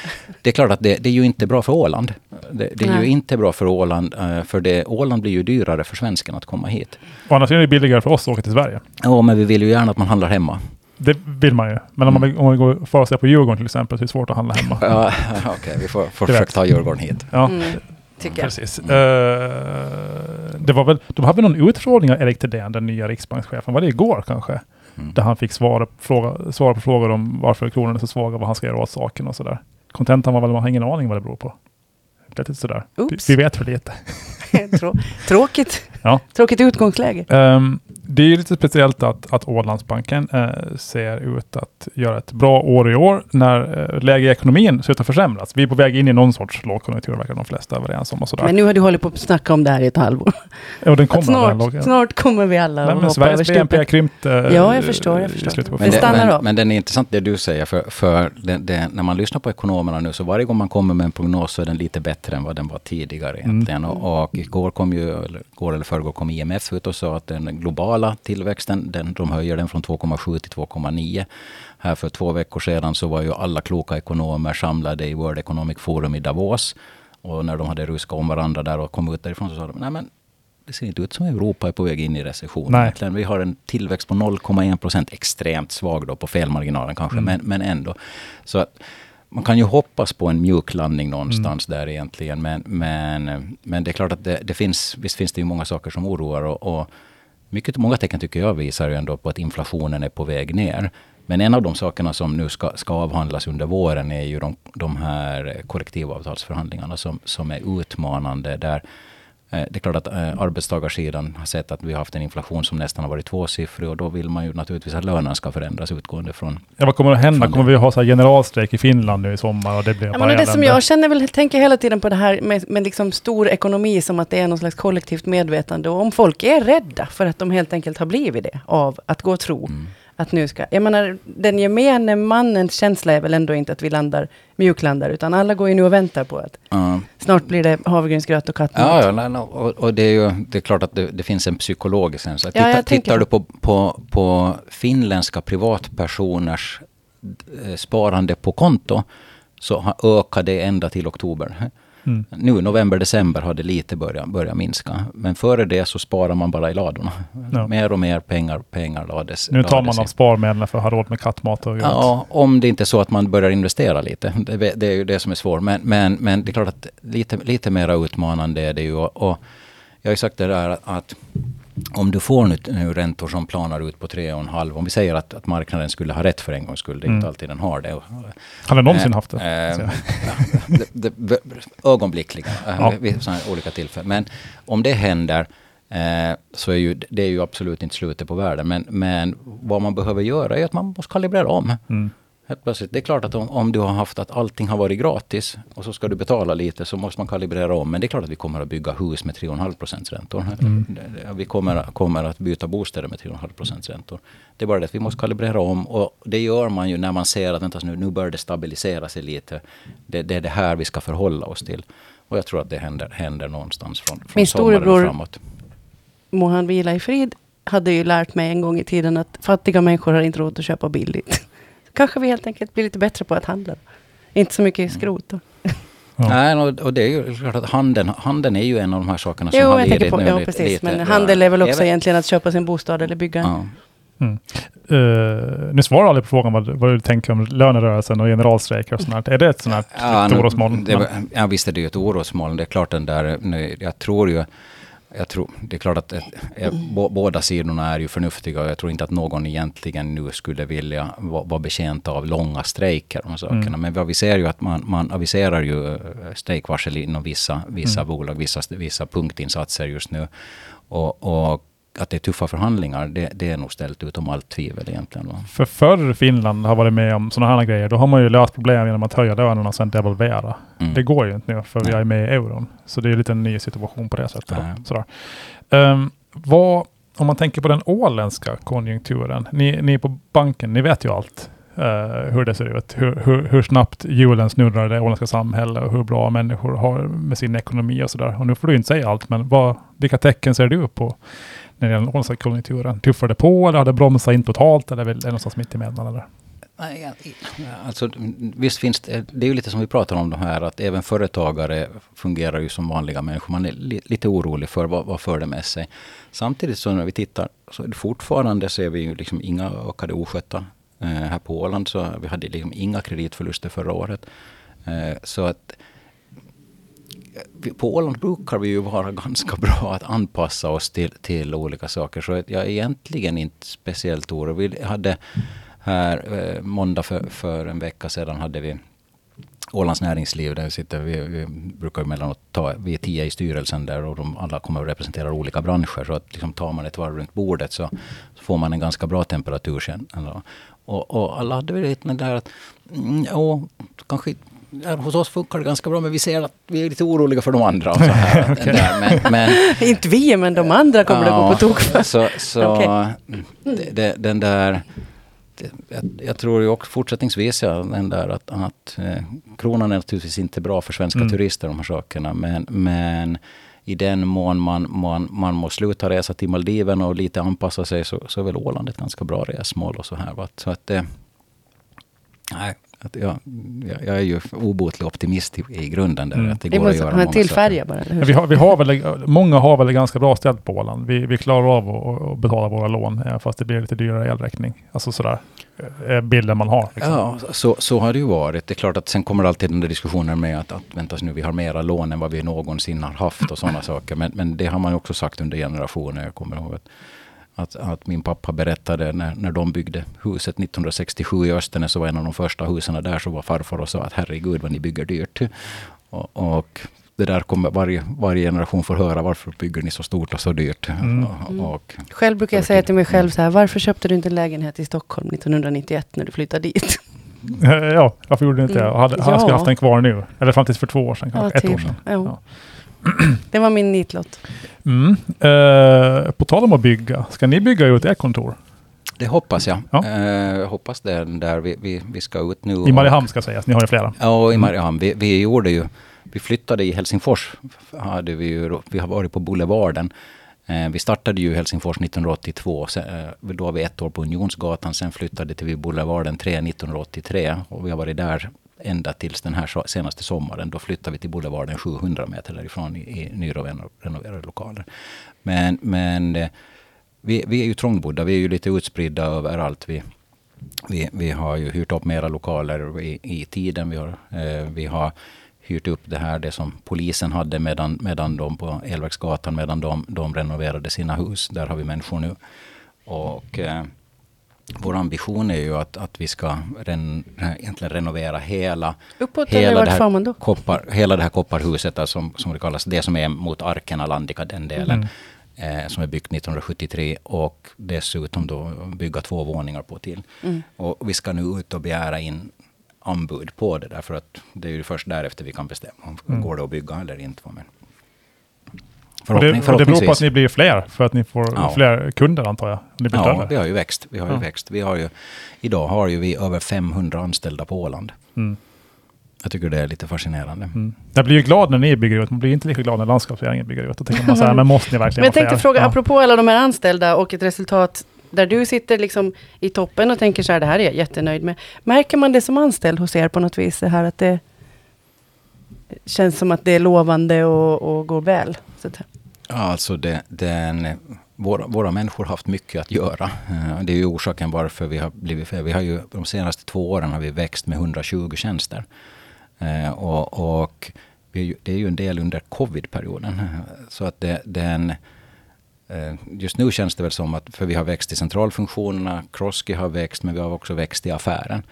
det är klart att det, det är ju inte bra för Åland. Det, det är nej. ju inte bra för Åland, eh, för det, Åland blir ju dyrare för svensken att komma hit. Å andra sidan är det billigare för oss att åka till Sverige. Ja, men vi vill ju gärna att man handlar hemma. Det vill man ju. Men om, man, om man går för sig på Djurgården till exempel så är det svårt att handla hemma. ja, Okej, okay. vi får, får försöka ta Djurgården hit. Ja. Mm, tycker Precis. Mm. Uh, det var väl, de hade väl någon utfrågning av Erik Thedéen, den nya riksbankschefen. Var det igår kanske? Mm. Där han fick svara, fråga, svara på frågor om varför kronan är så svag och vad han ska göra åt saken och sådär. Kontentan var väl att man har ingen aning vad det beror på. Lite sådär. Oops. Vi, vet för lite. Tråkigt. Ja. Tråkigt utgångsläge. Um, det är lite speciellt att, att Ålandsbanken eh, ser ut att göra ett bra år i år när eh, läget i ekonomin ser ut att försämras. Vi är på väg in i någon sorts lågkonjunktur, verkar de flesta överens om. Och sådär. Men nu har du hållit på att snacka om det här i ett halvår. Ja, den kommer snart, snart kommer vi alla Nej, men Sveriges BNP har krympt. Eh, ja, jag förstår. Jag förstår. Men, det, men, men den är intressant det du säger, för, för det, det, när man lyssnar på ekonomerna nu, så varje gång man kommer med en prognos så är den lite bättre än vad den var tidigare mm. egentligen. Mm. Och, och igår kom ju, eller, går eller förrgår kom IMF ut och sa att den globala tillväxten den, de höjer den från 2,7 till 2,9. Här för två veckor sedan så var ju alla kloka ekonomer samlade i World Economic Forum i Davos. Och när de hade ruskat om varandra där och kom ut därifrån så sa de, nej men det ser inte ut som Europa är på väg in i recession. Nej. Vi har en tillväxt på 0,1 procent, extremt svag då på felmarginalen kanske, mm. men, men ändå. Så att, man kan ju hoppas på en mjuk landning någonstans mm. där egentligen. Men, men, men det är klart att det, det, finns, visst finns det ju många saker som oroar. Och, och mycket, många tecken tycker jag visar ju ändå på att inflationen är på väg ner. Men en av de sakerna som nu ska, ska avhandlas under våren är ju de, de här kollektivavtalsförhandlingarna som, som är utmanande. Där det är klart att eh, arbetstagarsidan har sett att vi har haft en inflation som nästan har varit tvåsiffrig och då vill man ju naturligtvis att lönen ska förändras utgående från... Ja, vad kommer att hända? Kommer vi att ha så generalstrejk i Finland nu i sommar? Och det blir ja, men det som jag känner väl, tänker hela tiden på det här med, med liksom stor ekonomi som att det är någon slags kollektivt medvetande. Och om folk är rädda för att de helt enkelt har blivit det av att gå och tro mm att nu ska... Jag menar, den gemene mannens känsla är väl ändå inte att vi landar, mjuklandar, utan alla går ju nu och väntar på att mm. snart blir det havregrynsgröt och kattmat. Ja, ja nej, nej, och, och, det är ju det är klart att det, det finns en psykologisk sens. Ja, titta, tittar du på, på, på finländska privatpersoners eh, sparande på konto, så ökat det ända till oktober. Mm. Nu november, december har det lite börjat, börjat minska. Men före det så sparar man bara i ladorna. Ja. Mer och mer pengar, pengar lades. Nu tar man av sparmedlen för att ha råd med kattmat och Ja, om det inte är så att man börjar investera lite. Det, det är ju det som är svårt. Men, men, men det är klart att lite, lite mer utmanande är det ju. Och jag har ju sagt det där att om du får nu, nu räntor som planar ut på 3,5, om vi säger att, att marknaden skulle ha rätt för en gångs skull, det är mm. inte alltid den har det. Har den någonsin äh, haft det? Äh, det, det ögonblickligen, ja. vid olika tillfällen. Men om det händer, eh, så är ju, det är ju absolut inte slutet på världen. Men, men vad man behöver göra är att man måste kalibrera om. Mm. Helt plötsligt. Det är klart att om, om, du har haft att allting har varit gratis och så ska du betala lite så måste man kalibrera om. Men det är klart att vi kommer att bygga hus med 3,5 procents räntor. Mm. Vi kommer, kommer att byta bostäder med 3,5 procents räntor. Det är bara det att vi måste kalibrera om och det gör man ju när man ser att vänta, nu, nu börjar det stabilisera sig lite. Det, det, är det här vi ska förhålla oss till. Och jag tror att det händer, händer någonstans från, från Min storebror, framåt. må han vila i frid, hade ju lärt mig en gång i tiden att fattiga människor har inte råd att köpa billigt kanske vi helt enkelt blir lite bättre på att handla. Inte så mycket skrot då. Ja. Nej, och, det är ju klart att handeln, handeln är ju en av de här sakerna som Jo, har tänker på, nu ja lite- precis. lite. Men handel är väl också Även- egentligen att köpa sin bostad eller bygga. Ja. Mm. Uh, ni svarar aldrig på frågan vad, vad du tänker om lönerörelsen och generalstrejker och sånt. Är det ett sånt här Ja, ett nu- orosmoln? det Ja, visst är det ju ett orosmoln. Det är klart den där, nu, jag tror ju, jag tror, det är klart att eh, eh, bå- båda sidorna är ju förnuftiga och jag tror inte att någon egentligen nu skulle vilja vara, vara betjänt av långa strejker. Och sakerna. Mm. Men vad vi ser ju att man, man aviserar ju eh, strejkvarsel inom vissa, vissa Mm. bolag, vissa, vissa punktinsatser just nu. Och, och att det är tuffa förhandlingar, det, det är nog ställt utom allt tvivel egentligen. Va? För förr Finland har varit med om sådana här grejer, då har man ju löst problem genom att höja lönerna och sen devalvera. Mm. Det går ju inte nu för vi är med i euron. Så det är lite en ny situation på det sättet. Sådär. Ehm, vad, om man tänker på den åländska konjunkturen. Ni, ni på banken, ni vet ju allt. Eh, hur det ser ut. Hur, hur, hur snabbt hjulen snurrar i det åländska samhället och hur bra människor har med sin ekonomi och sådär. Och nu får du inte säga allt, men vad, vilka tecken ser du på när det gäller den åländska konjunkturen? Tuffar det på eller har det bromsat in totalt eller är det någonstans mitt emellan? Eller? Alltså, visst finns det, det är ju lite som vi pratar om det här att även företagare fungerar ju som vanliga människor. Man är li, lite orolig för vad, vad för det med sig. Samtidigt så när vi tittar så är det fortfarande ser vi ju liksom inga ökade oskötta. Eh, här på Åland så vi hade liksom inga kreditförluster förra året. Eh, så att eh, på Åland brukar vi ju vara ganska bra att anpassa oss till, till olika saker. Så jag är egentligen inte speciellt orolig. Vi hade här eh, måndag för, för en vecka sedan hade vi Ålands näringsliv där vi sitter. Vi, vi brukar emellanåt ta, vi är tio i styrelsen där och de alla kommer att representera olika branscher. Så att liksom tar man ett varv runt bordet så, så får man en ganska bra temperatur sen. Eller- och, och alla hade väl lite där att, mm, ja, kanske ja, hos oss funkar det ganska bra men vi ser att vi är lite oroliga för de andra. Så här, Okej. där. men, men, Inte vi, men de andra kommer det gå på tok för. Så, så Okej. det, det, den där... Det, jag, jag tror ju också fortsättningsvis ja, den där att, att eh, kronan är naturligtvis inte bra för svenska Mm. turister, de här sakerna. Men, men i den mån man, man, man måste sluta resa till Maldiven och lite anpassa sig så, så är väl Åland ett ganska bra resmål och så här. Va? Så att det... Nej, att jag, jag, jag är ju obotlig optimist i, i grunden där. Mm. Att det går att måste göra ha en många till färja bara? Vi har, vi har väl, många har väl det ganska bra ställt på Åland. Vi, vi klarar av att, att betala våra lån, eh, fast det blir lite dyrare elräkning. Alltså sådär, eh, bilden man har. Liksom. Ja, så, så har det ju varit. Det är klart att sen kommer alltid den där diskussionen med att, att vänta nu, vi har mera lån än vad vi någonsin har haft och sådana saker. Men, men det har man ju också sagt under generationer. Jag kommer ihåg att, att, att min pappa berättade när, när de byggde huset 1967 i Östernäs så var en av de första husen där så var farfar och sa att herregud vad ni bygger dyrt. Och, och det där kommer varje, varje generation får höra varför bygger ni så stort och så dyrt. Mm. Och, och, Själv brukar jag säga till mig själv så här, varför köpte du inte en lägenhet i Stockholm 1991 när du flyttade dit? Eh, Ja, varför gjorde du inte det? Mm. Och Hade, hade Ja. skulle haft den kvar nu. Eller fram tills för två år sedan Ja, kanske. Ett typ. år sedan. Ja. Det var min nitlott. Mm. Eh, på tal om att bygga, ska ni bygga ut ert kontor? det hoppas jag. Ja. Eh, jag hoppas det är där vi, vi, vi ska ut nu. I och- Mariehamn ska sägas, ni har ju flera. Ja, och i Mm. Mariehamn. Vi, vi gjorde ju, vi flyttade i Helsingfors. Hade vi, ju, vi har varit på Boulevarden. Eh, vi startade ju i Helsingfors 1982. Sen, eh, då var vi ett år på Unionsgatan. Sen flyttade till vi Boulevarden 3 1983. Och vi har varit där ända tills den här senaste sommaren. Då flyttade vi till Boulevarden 700 meter därifrån i, i nyrenoverade lokaler. Men, men eh, vi, vi är ju trångbodda. Vi är ju lite utspridda överallt. Vi, vi, vi har ju hyrt upp mera lokaler i, i tiden. Vi har, eh, vi har hyrt upp det här, det som polisen hade medan, medan de på Elverksgatan, medan de, de renoverade sina hus. Där har vi människor nu. Och eh, vår ambition är ju att, att vi ska ren, egentligen renovera hela, Uppåt hela, det här koppar, hela det här kopparhuset, där som, som det kallas, det som är mot Arkena Landica, den delen. Mm. Eh, som är byggt 1973 och dessutom då bygga två våningar på till. Mm. Och vi ska nu ut och begära in anbud på det där för att det är ju först därefter vi kan bestämma om Mm. går det att bygga eller inte. Men Och det, och det beror på att ni blir fler, för att ni får Ja. fler kunder antar jag. Ni blir Ja, större. vi har ju växt. Vi har ju Ja. växt. Vi har ju, idag har ju vi över 500 anställda på Åland. Mm. Jag tycker det är lite fascinerande. Mm. Jag blir ju glad när ni bygger ut, man blir inte lika glad när landskapsregeringen bygger ut. Då tänker man så här, men måste ni verkligen Men jag tänkte fler? fråga, Ja. apropå alla de här anställda och ett resultat där du sitter liksom i toppen och tänker så här, det här är jag jättenöjd med. Märker man det som anställd hos er på något vis, det här att det känns som att det är lovande och, och går väl? Så att, Ja, alltså det, den, våra, våra människor har haft mycket att göra. Eh, det är ju orsaken varför vi har blivit fler. Vi har ju de senaste två åren har vi växt med 120 tjänster. Eh, och, och det är ju en del under covid-perioden. Så att det, den, eh, just nu känns det väl som att, för vi har växt i centralfunktionerna, Kroski har växt, men vi har också växt i affären.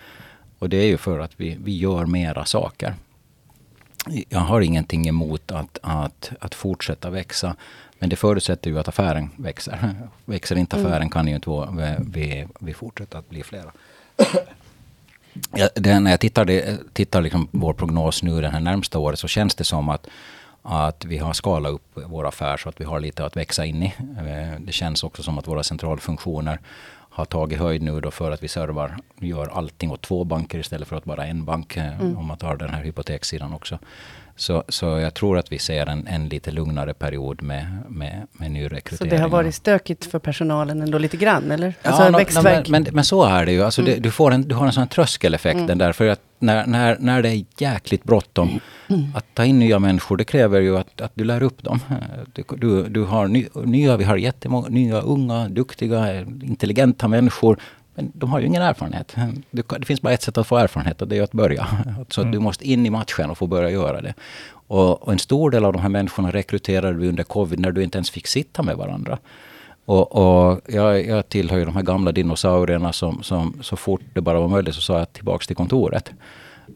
Och det är ju för att vi, vi gör mera saker. Jag har ingenting emot att, att, att fortsätta växa. Men det förutsätter ju att affären växer. Växer inte affären kan ju inte vi, vi, vi fortsätter att bli flera. Ja, det, när jag tittar, det, tittar liksom vår prognos nu det här närmsta året så känns det som att, att vi har skalat upp vår affär så att vi har lite att växa in i. Eh, Det känns också som att våra centralfunktioner har tagit höjd nu då för att vi servar, gör allting åt två banker istället för att bara en bank. eh, Om man tar den här hypotekssidan också. Så, så jag tror att vi ser en, en lite lugnare period med, med, med så nyrekrytering. det har varit stökigt för personalen ändå lite grann, eller? Alltså Ja, växtvägg. nå, men, men, men så är det ju. Alltså det, du, får en, du har en sån tröskeleffekt Mm. där. För att när, när, när det är jäkligt bråttom att ta in nya människor, det kräver ju att, att du lär upp dem. Du, du, du har ny, nya, vi har jättemånga nya, unga, duktiga, intelligenta människor. Men de har ju ingen erfarenhet. Du, det finns bara ett sätt att få erfarenhet och det är att börja. Så att du måste in i matchen och få börja göra det. Och, och en stor del av de här människorna rekryterade vi under covid när du inte ens fick sitta med varandra. Och, och jag, jag tillhör ju de här gamla dinosaurierna som, som så fort det bara var möjligt så sa jag tillbaks till kontoret.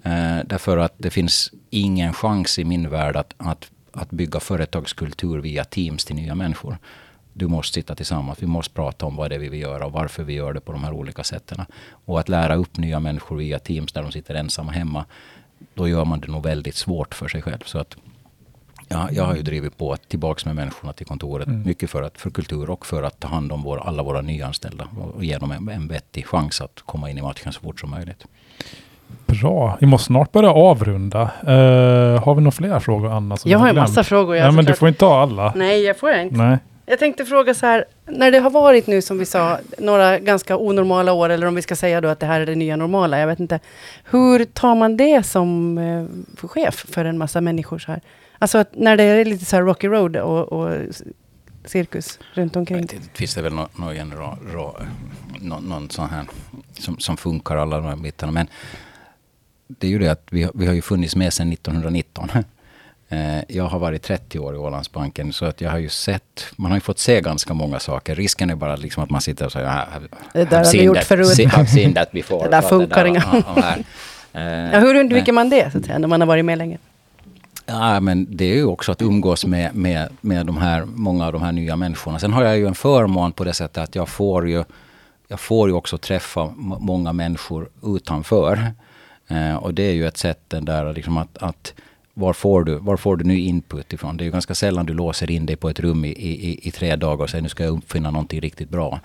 Eh, därför att det finns ingen chans i min värld att, att, att bygga företagskultur via Teams till nya människor. Du måste sitta tillsammans. Vi måste prata om vad det är vi vill göra och varför vi gör det på de här olika sätten. Och att lära upp nya människor via Teams där de sitter ensamma hemma. Då gör man det nog väldigt svårt för sig själv. Så att Ja, jag har ju drivit på att tillbaks med människorna till kontoret. Mycket för, att, för kultur och för att ta hand om vår, alla våra nyanställda. Och, och ge dem en, en vettig chans att komma in i matchen så fort som möjligt. Bra. Vi måste snart börja avrunda. Eh, har vi några fler frågor, Anna? som jag har en massa frågor. Jag Ja, men du får inte ta alla. Nej, jag får inte. Nej. Jag tänkte fråga så här, när det har varit nu som vi sa, några ganska onormala år, eller om vi ska säga då att det här är det nya normala, jag vet inte. Hur tar man det som eh, chef för en massa människor så här? Alltså att när det är lite så här rocky road och, och cirkus runt omkring. Det finns det väl någon, någon, general, någon, någon sån här som, som funkar alla de här bitarna. Men det är ju det att vi, vi har ju funnits med sedan 1919. Eh, Jag har varit 30 år i Ålandsbanken så att jag har ju sett, man har ju fått se ganska många saker. Risken är bara liksom att man sitter och säger "Ah, have- Det där har vi gjort that- förut." have seen that before. Det där funkar inga. ja. Eh, hur undviker men- man det, så att säga, när man har varit med länge? Ja, men det är ju också att umgås med, med, med de här, många av de här nya människorna. Sen har jag ju en förmån på det sättet att jag får ju, jag får ju också träffa många människor utanför. Eh, och det är ju ett sätt den där liksom att, att var får, du, var får du ny input ifrån? Det är ju ganska sällan du låser in dig på ett rum i, i, i tre dagar och säger nu ska jag uppfinna någonting riktigt bra.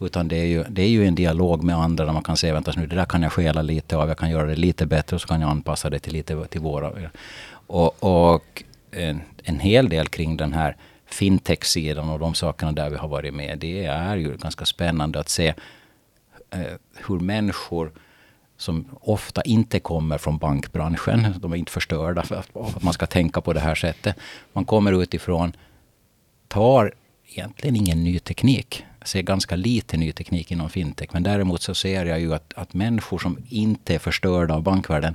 Utan det är, ju, det är ju en dialog med andra där man kan säga vänta nu, det där kan jag stjäla lite av, jag kan göra det lite bättre och så kan jag anpassa det till lite till våra. Och, och en, en hel del kring den här fintech-sidan och de sakerna där vi har varit med. Det är ju ganska spännande att se eh, hur människor som ofta inte kommer från bankbranschen, de är inte förstörda för att, man ska tänka på det här sättet. Man kommer utifrån, tar egentligen ingen ny teknik. Jag ser ganska lite ny teknik inom fintech. Men däremot så ser jag ju att, att människor som inte är förstörda av bankvärlden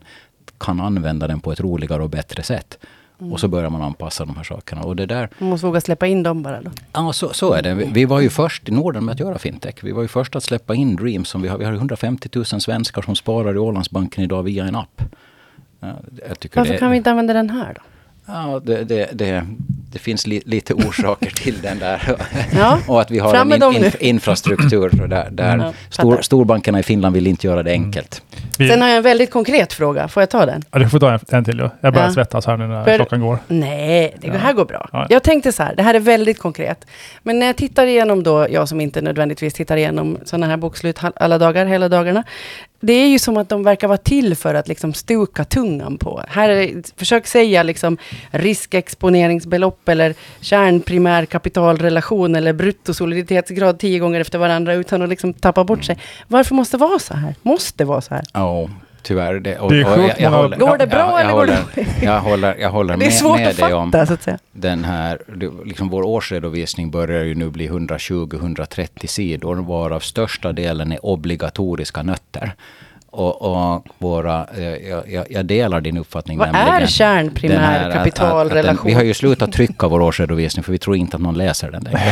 kan använda den på ett roligare och bättre sätt. Och så börjar man anpassa de här sakerna. Och det där, Man måste våga släppa in dem bara då. Ja, så, så är det. Vi, vi var ju först i Norden med att göra fintech. Vi var ju först att släppa in Dream. Som vi, har, vi har 150 000 svenskar som sparar i Ålandsbanken idag via en app. Varför det, kan vi inte använda den här då? Ja, det, det, det, det finns li, lite orsaker till den där. Ja, och att vi har en in, in, infrastruktur där, där Ja, stor, storbankerna i Finland vill inte göra det enkelt. Vi, Sen har jag en väldigt konkret fråga. Får jag ta den? ja, du får ta en, en till. Ja. Jag börjar Ja. svettas här nu när För- klockan går. Nej, det Ja. här går bra. Ja. Jag tänkte så här, det här är väldigt konkret. Men när jag tittar igenom då, jag som inte nödvändigtvis tittar igenom sådana här bokslut alla dagar, hela dagarna. det är ju som att de verkar vara till för att liksom stuka tungan på. Här är, försök säga liksom riskexponeringsbelopp eller kärnprimärkapitalrelation eller bruttosoliditetsgrad tio gånger efter varandra utan att liksom tappa bort sig. Varför måste det vara så här? Måste det vara så här? Ja, tyvärr. Det, och, Det är jag, sjukt jag håller, Går det bra jag, jag eller går det håller, dåligt? jag håller, jag håller Det är med, svårt med att dig om fatta så att säga. den här, liksom vår årsredovisning börjar ju nu bli 120-130 sidor, varav största delen är obligatoriska nötter. Och, och våra, eh, jag, jag, jag delar din uppfattning. Vad är kärnprimärkapitalrelation? Vi har ju slutat trycka vår årsredovisning för vi tror inte att någon läser den längre.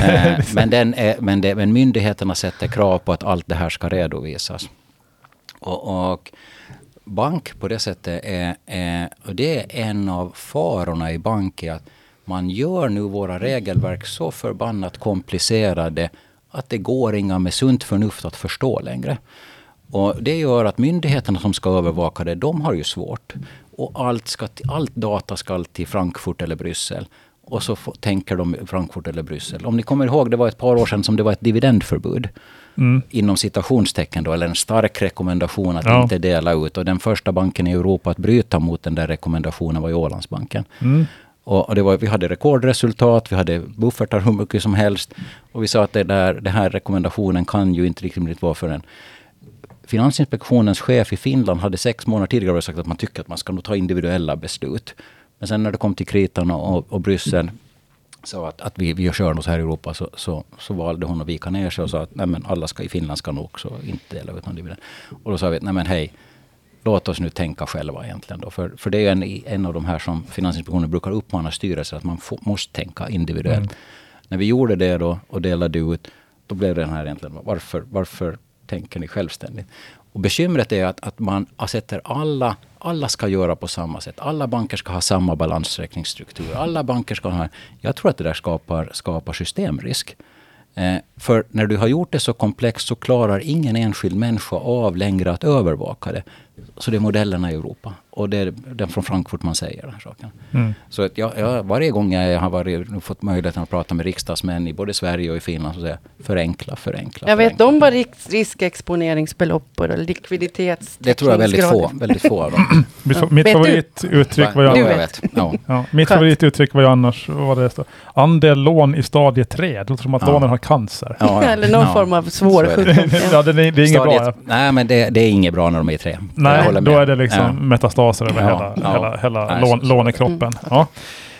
Eh, men, den är, men, det, men myndigheterna sätter krav på att allt det här ska redovisas. Och, och bank på det sättet är, är, och det är en av farorna i bank är att man gör nu våra regelverk så förbannat komplicerade att det går inga med sunt förnuft att förstå längre. Och det gör att myndigheterna som ska övervaka det, de har ju svårt. Och allt, ska, allt data ska till Frankfurt eller Bryssel. Och så får, tänker de Frankfurt eller Bryssel. Om ni kommer ihåg, det var ett par år sedan som det var ett dividendförbud. Mm. Inom citationstecken då, eller en stark rekommendation att Ja. inte dela ut. Och den första banken i Europa att bryta mot den där rekommendationen var ju Ålandsbanken. Mm. Och, det var, vi hade rekordresultat, vi hade buffertar hur mycket som helst. Och vi sa att det där, den här rekommendationen kan ju inte riktigt vara för en Finansinspektionens chef i Finland hade sex månader tidigare sagt att man tycker att man ska nog ta individuella beslut. Men sen när det kom till kritan och, och, Bryssel sa att, att vi, vi kör något här i Europa så, så, så valde hon att vika ner sig och sa att nej men alla ska i Finland ska nog också inte dela ut någon dividend. Och då sa vi nej men hej, låt oss nu tänka själva egentligen då. För, för det är en, en av de här som Finansinspektionen brukar uppmana styrelser att man få, måste tänka individuellt. Mm. När vi gjorde det då och delade ut, då blev det den här egentligen, varför, varför tänker ni självständigt? Och bekymret är att, att man sätter alla, alla ska göra på samma sätt. Alla banker ska ha samma balansräkningsstruktur. Alla banker ska ha... Jag tror att det där skapar, skapar systemrisk. Eh, för när du har gjort det så komplext så klarar ingen enskild människa av längre att övervaka det. Så det är modellerna i Europa. Och det är den från Frankfurt man säger den saken. Mm. Så att jag, jag, varje gång jag har varit, fått möjligheten att prata med riksdagsmän i både Sverige och i Finland så säger jag förenkla, förenkla. Jag vet, förenkla. de var risk, riskexponeringsbelopp och likviditets... Det tror jag väldigt få, väldigt få av dem. Mitt favorituttryck var jag... Du Mitt favorituttryck var ju annars, vad det står, andel lån i stadie 3. Det låter som att ja. lånen har cancer. Ja, Eller någon form av svår sjukdom. ja, det, det, är inget bra. Nej, men det, det, är inget bra när de är i 3. Nej, håller då är det liksom Ja. metastaser över Ja, hela, ja. hela, hela Nej, lån, lånekroppen. Mm, Ja.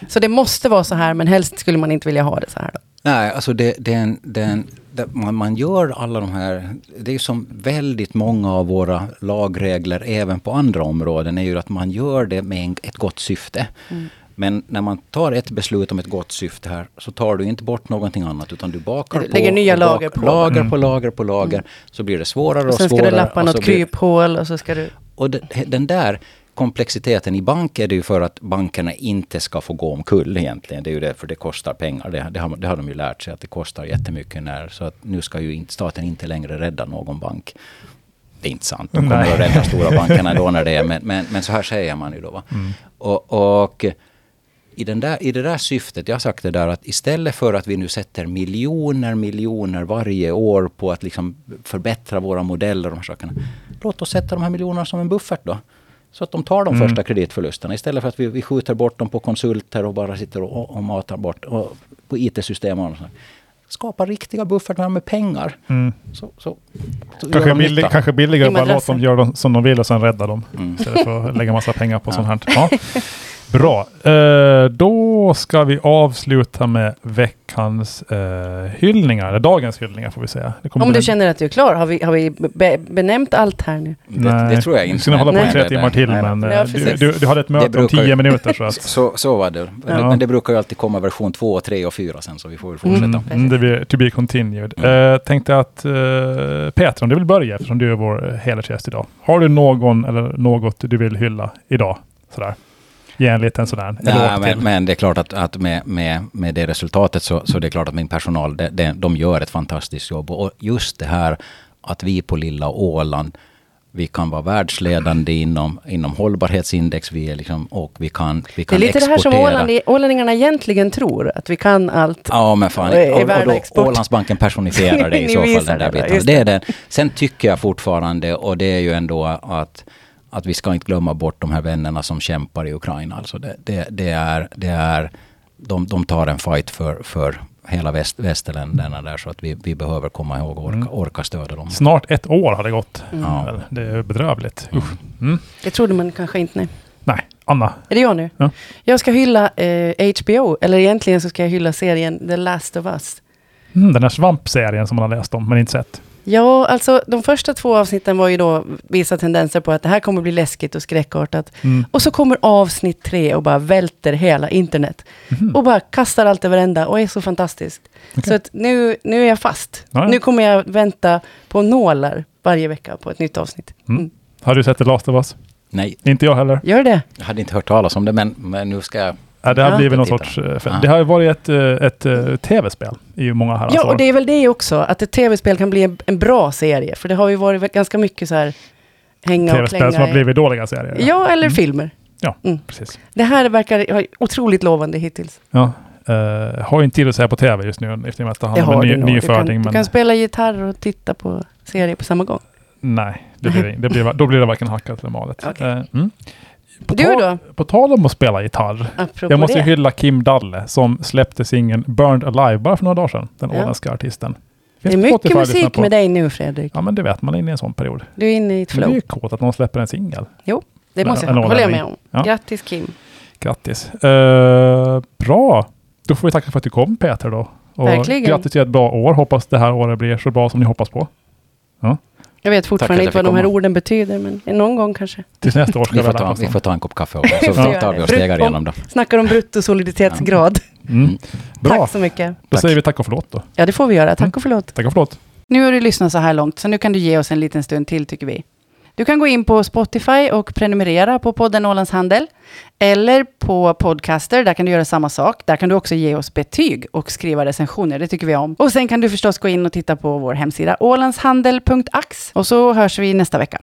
Så det måste vara så här, men helst skulle man inte vilja ha det så här. Då. Nej, alltså det, den, den, det, man, man gör alla de här... Det är som väldigt många av våra lagregler, även på andra områden, är ju att man gör det med en, ett gott syfte. Mm. Men när man tar ett beslut om ett gott syfte här så tar du inte bort någonting annat utan du bakar på. lägger nya lager på. Lager Mm. på lager på lager. Så blir det svårare och, Och sen ska svårare. du lappa något blir- kryphål och så ska du... och den, den där komplexiteten i bank är det ju för att bankerna inte ska få gå omkull egentligen. Det är ju det, för det kostar pengar. Det, det, har, det har de ju lärt sig att det kostar jättemycket när, så att nu ska ju inte, staten inte längre rädda någon bank. Det är inte sant. De kommer Nej. att rädda stora bankerna då när det är, men, men, men så här säger man ju då. Va? Mm. Och, och i, den där, I det där syftet, jag har sagt det där att istället för att vi nu sätter miljoner, miljoner varje år på att liksom förbättra våra modeller och de här sakerna. Låt oss sätta de här miljonerna som en buffert då. Så att de tar de Mm. första kreditförlusterna istället för att vi, vi skjuter bort dem på konsulter och bara sitter och, och matar bort och på IT-system och sånt. Skapa riktiga buffertar med pengar. Mm. Så, så, så Kanske, billig, kanske billigare att bara låta dem göra dem som de vill och sen rädda dem. Mm. Istället för att lägga massa pengar på Ja. sånt här. Ja. Bra. Eh, då ska vi avsluta med veckans eh, hyllningar. Eller dagens hyllningar får vi säga. Om bli du en- känner att du är klar, har vi, har vi be, benämnt allt här nu? Det, det tror jag inte. Vi skulle hålla på i Nej. tre timmar till, Nej, men nej. eh, du, du, du hade ett möte om tio ju- minuter. Så att, Så, så var det. Men, Ja. men det brukar ju alltid komma version 2, 3 och 4 sen så vi får väl fortsätta. Mm, mm, det blir to be continued. Mm. Eh, tänkte att uh, Peter, om du vill börja eftersom du är vår hedersgäst idag. Har du någon eller något du vill hylla idag? Sådär. Ge en liten sådär Nej, eloge men, men det är klart att, att med, med, med det resultatet så, så det är klart att min personal, de, de, de gör ett fantastiskt jobb. Och just det här att vi på lilla Åland Vi kan vara världsledande inom, inom hållbarhetsindex. Vi är liksom, och vi kan, vi Det kan är lite det här som exportera. Åland, ålänningarna egentligen tror, att vi kan allt. Ja, men fan. Och Och, då. Ålandsbanken personifierar det i så fall, den där det, biten. Det är det. den. Sen tycker jag fortfarande, och det är ju ändå att, att vi ska inte glömma bort de här vännerna som kämpar i Ukraina. Alltså det, det, det är, det är, de, de tar en fight för, för hela väst, västerländerna där, så att vi, vi behöver komma ihåg och orka, Mm. orka stödja dem. Snart ett år har det gått. Ja. Väl, Det är bedrövligt. Usch. Mm. Det trodde man kanske inte. Nej. Nej, Anna. Är det jag nu? Ja. Jag ska hylla eh, HBO, eller egentligen så ska jag hylla serien The Last of Us. Mm, den här svampserien som man har läst om, men inte sett. Ja, alltså de första två avsnitten var ju då vissa tendenser på att det här kommer bli läskigt och skräckartat. Mm. Och så kommer avsnitt tre och bara välter hela internet. Mhm. Och bara kastar allt över ända och är så fantastiskt. Okej. Så att nu, nu är jag fast. Ja, ja. Nu kommer jag vänta på nålar varje vecka på ett nytt avsnitt. Mm. Mm. Har du sett The Last of Us? Nej, Inte jag heller. Gör det? jag hade inte hört talas om det, men, men nu ska jag... Ja, det har Ja. blivit någon sorts... eh, Ja. Det har ju varit ett, eh, ett, eh, tv-spel i många herrans Ja, år. och det är väl det också, att ett tv-spel kan bli en, en bra serie. För det har ju varit ganska mycket så här hänga och Tv-spel klänga. som har blivit dåliga serier. Ja, eller Mm. filmer. Ja, Mm. precis. Det här verkar ha- otroligt lovande hittills. Ja. Uh, har ju inte tid att säga på tv just nu eftersom att det handlar har om ny, nog. Du kan, nyföding. du Men kan spela gitarr och titta på serier på samma gång. nej, det blir, det blir, då blir det varken hackat eller malet. Okej. Eh, mm. På, Du då? på tal om att spela gitarr. Apropå Jag måste det. hylla Kim Dalle som släppte singeln Burned Alive bara för några dagar sedan. Den Ja. åländska artisten. Det är Finns mycket musik med dig nu, Fredrik. Ja, men det vet man inne i en sån period. Du är inne i ett Men det är flow. ju coolt att någon släpper en singel. Det måste jag hålla med om. Ja. Grattis Kim. Grattis. Eh, bra. Då får vi tacka för att du kom Peter då. Och Verkligen. Grattis till ett bra år. Hoppas det här året blir så bra som ni hoppas på. Jag vet fortfarande inte vad de här komma. orden betyder, men någon gång kanske. Tills nästa år ska Vi vi ta, vi får ta en kopp kaffe och så Får tar vi och stegar Brut- igenom då. Snackar om bruttosoliditetsgrad. Mm. Bra. Tack så mycket. Då Tack. säger vi tack och förlåt då. Ja, det får vi göra. Tack Mm. och förlåt. Tack och förlåt. Nu har du lyssnat så här långt, så nu kan du ge oss en liten stund till, tycker vi. Du kan gå in på Spotify och prenumerera på podden Ålands Handel. Eller på Podcaster, där kan du göra samma sak. Där kan du också ge oss betyg och skriva recensioner, det tycker vi om. Och sen kan du förstås gå in och titta på vår hemsida ålandshandel.ax. Och så hörs vi nästa vecka.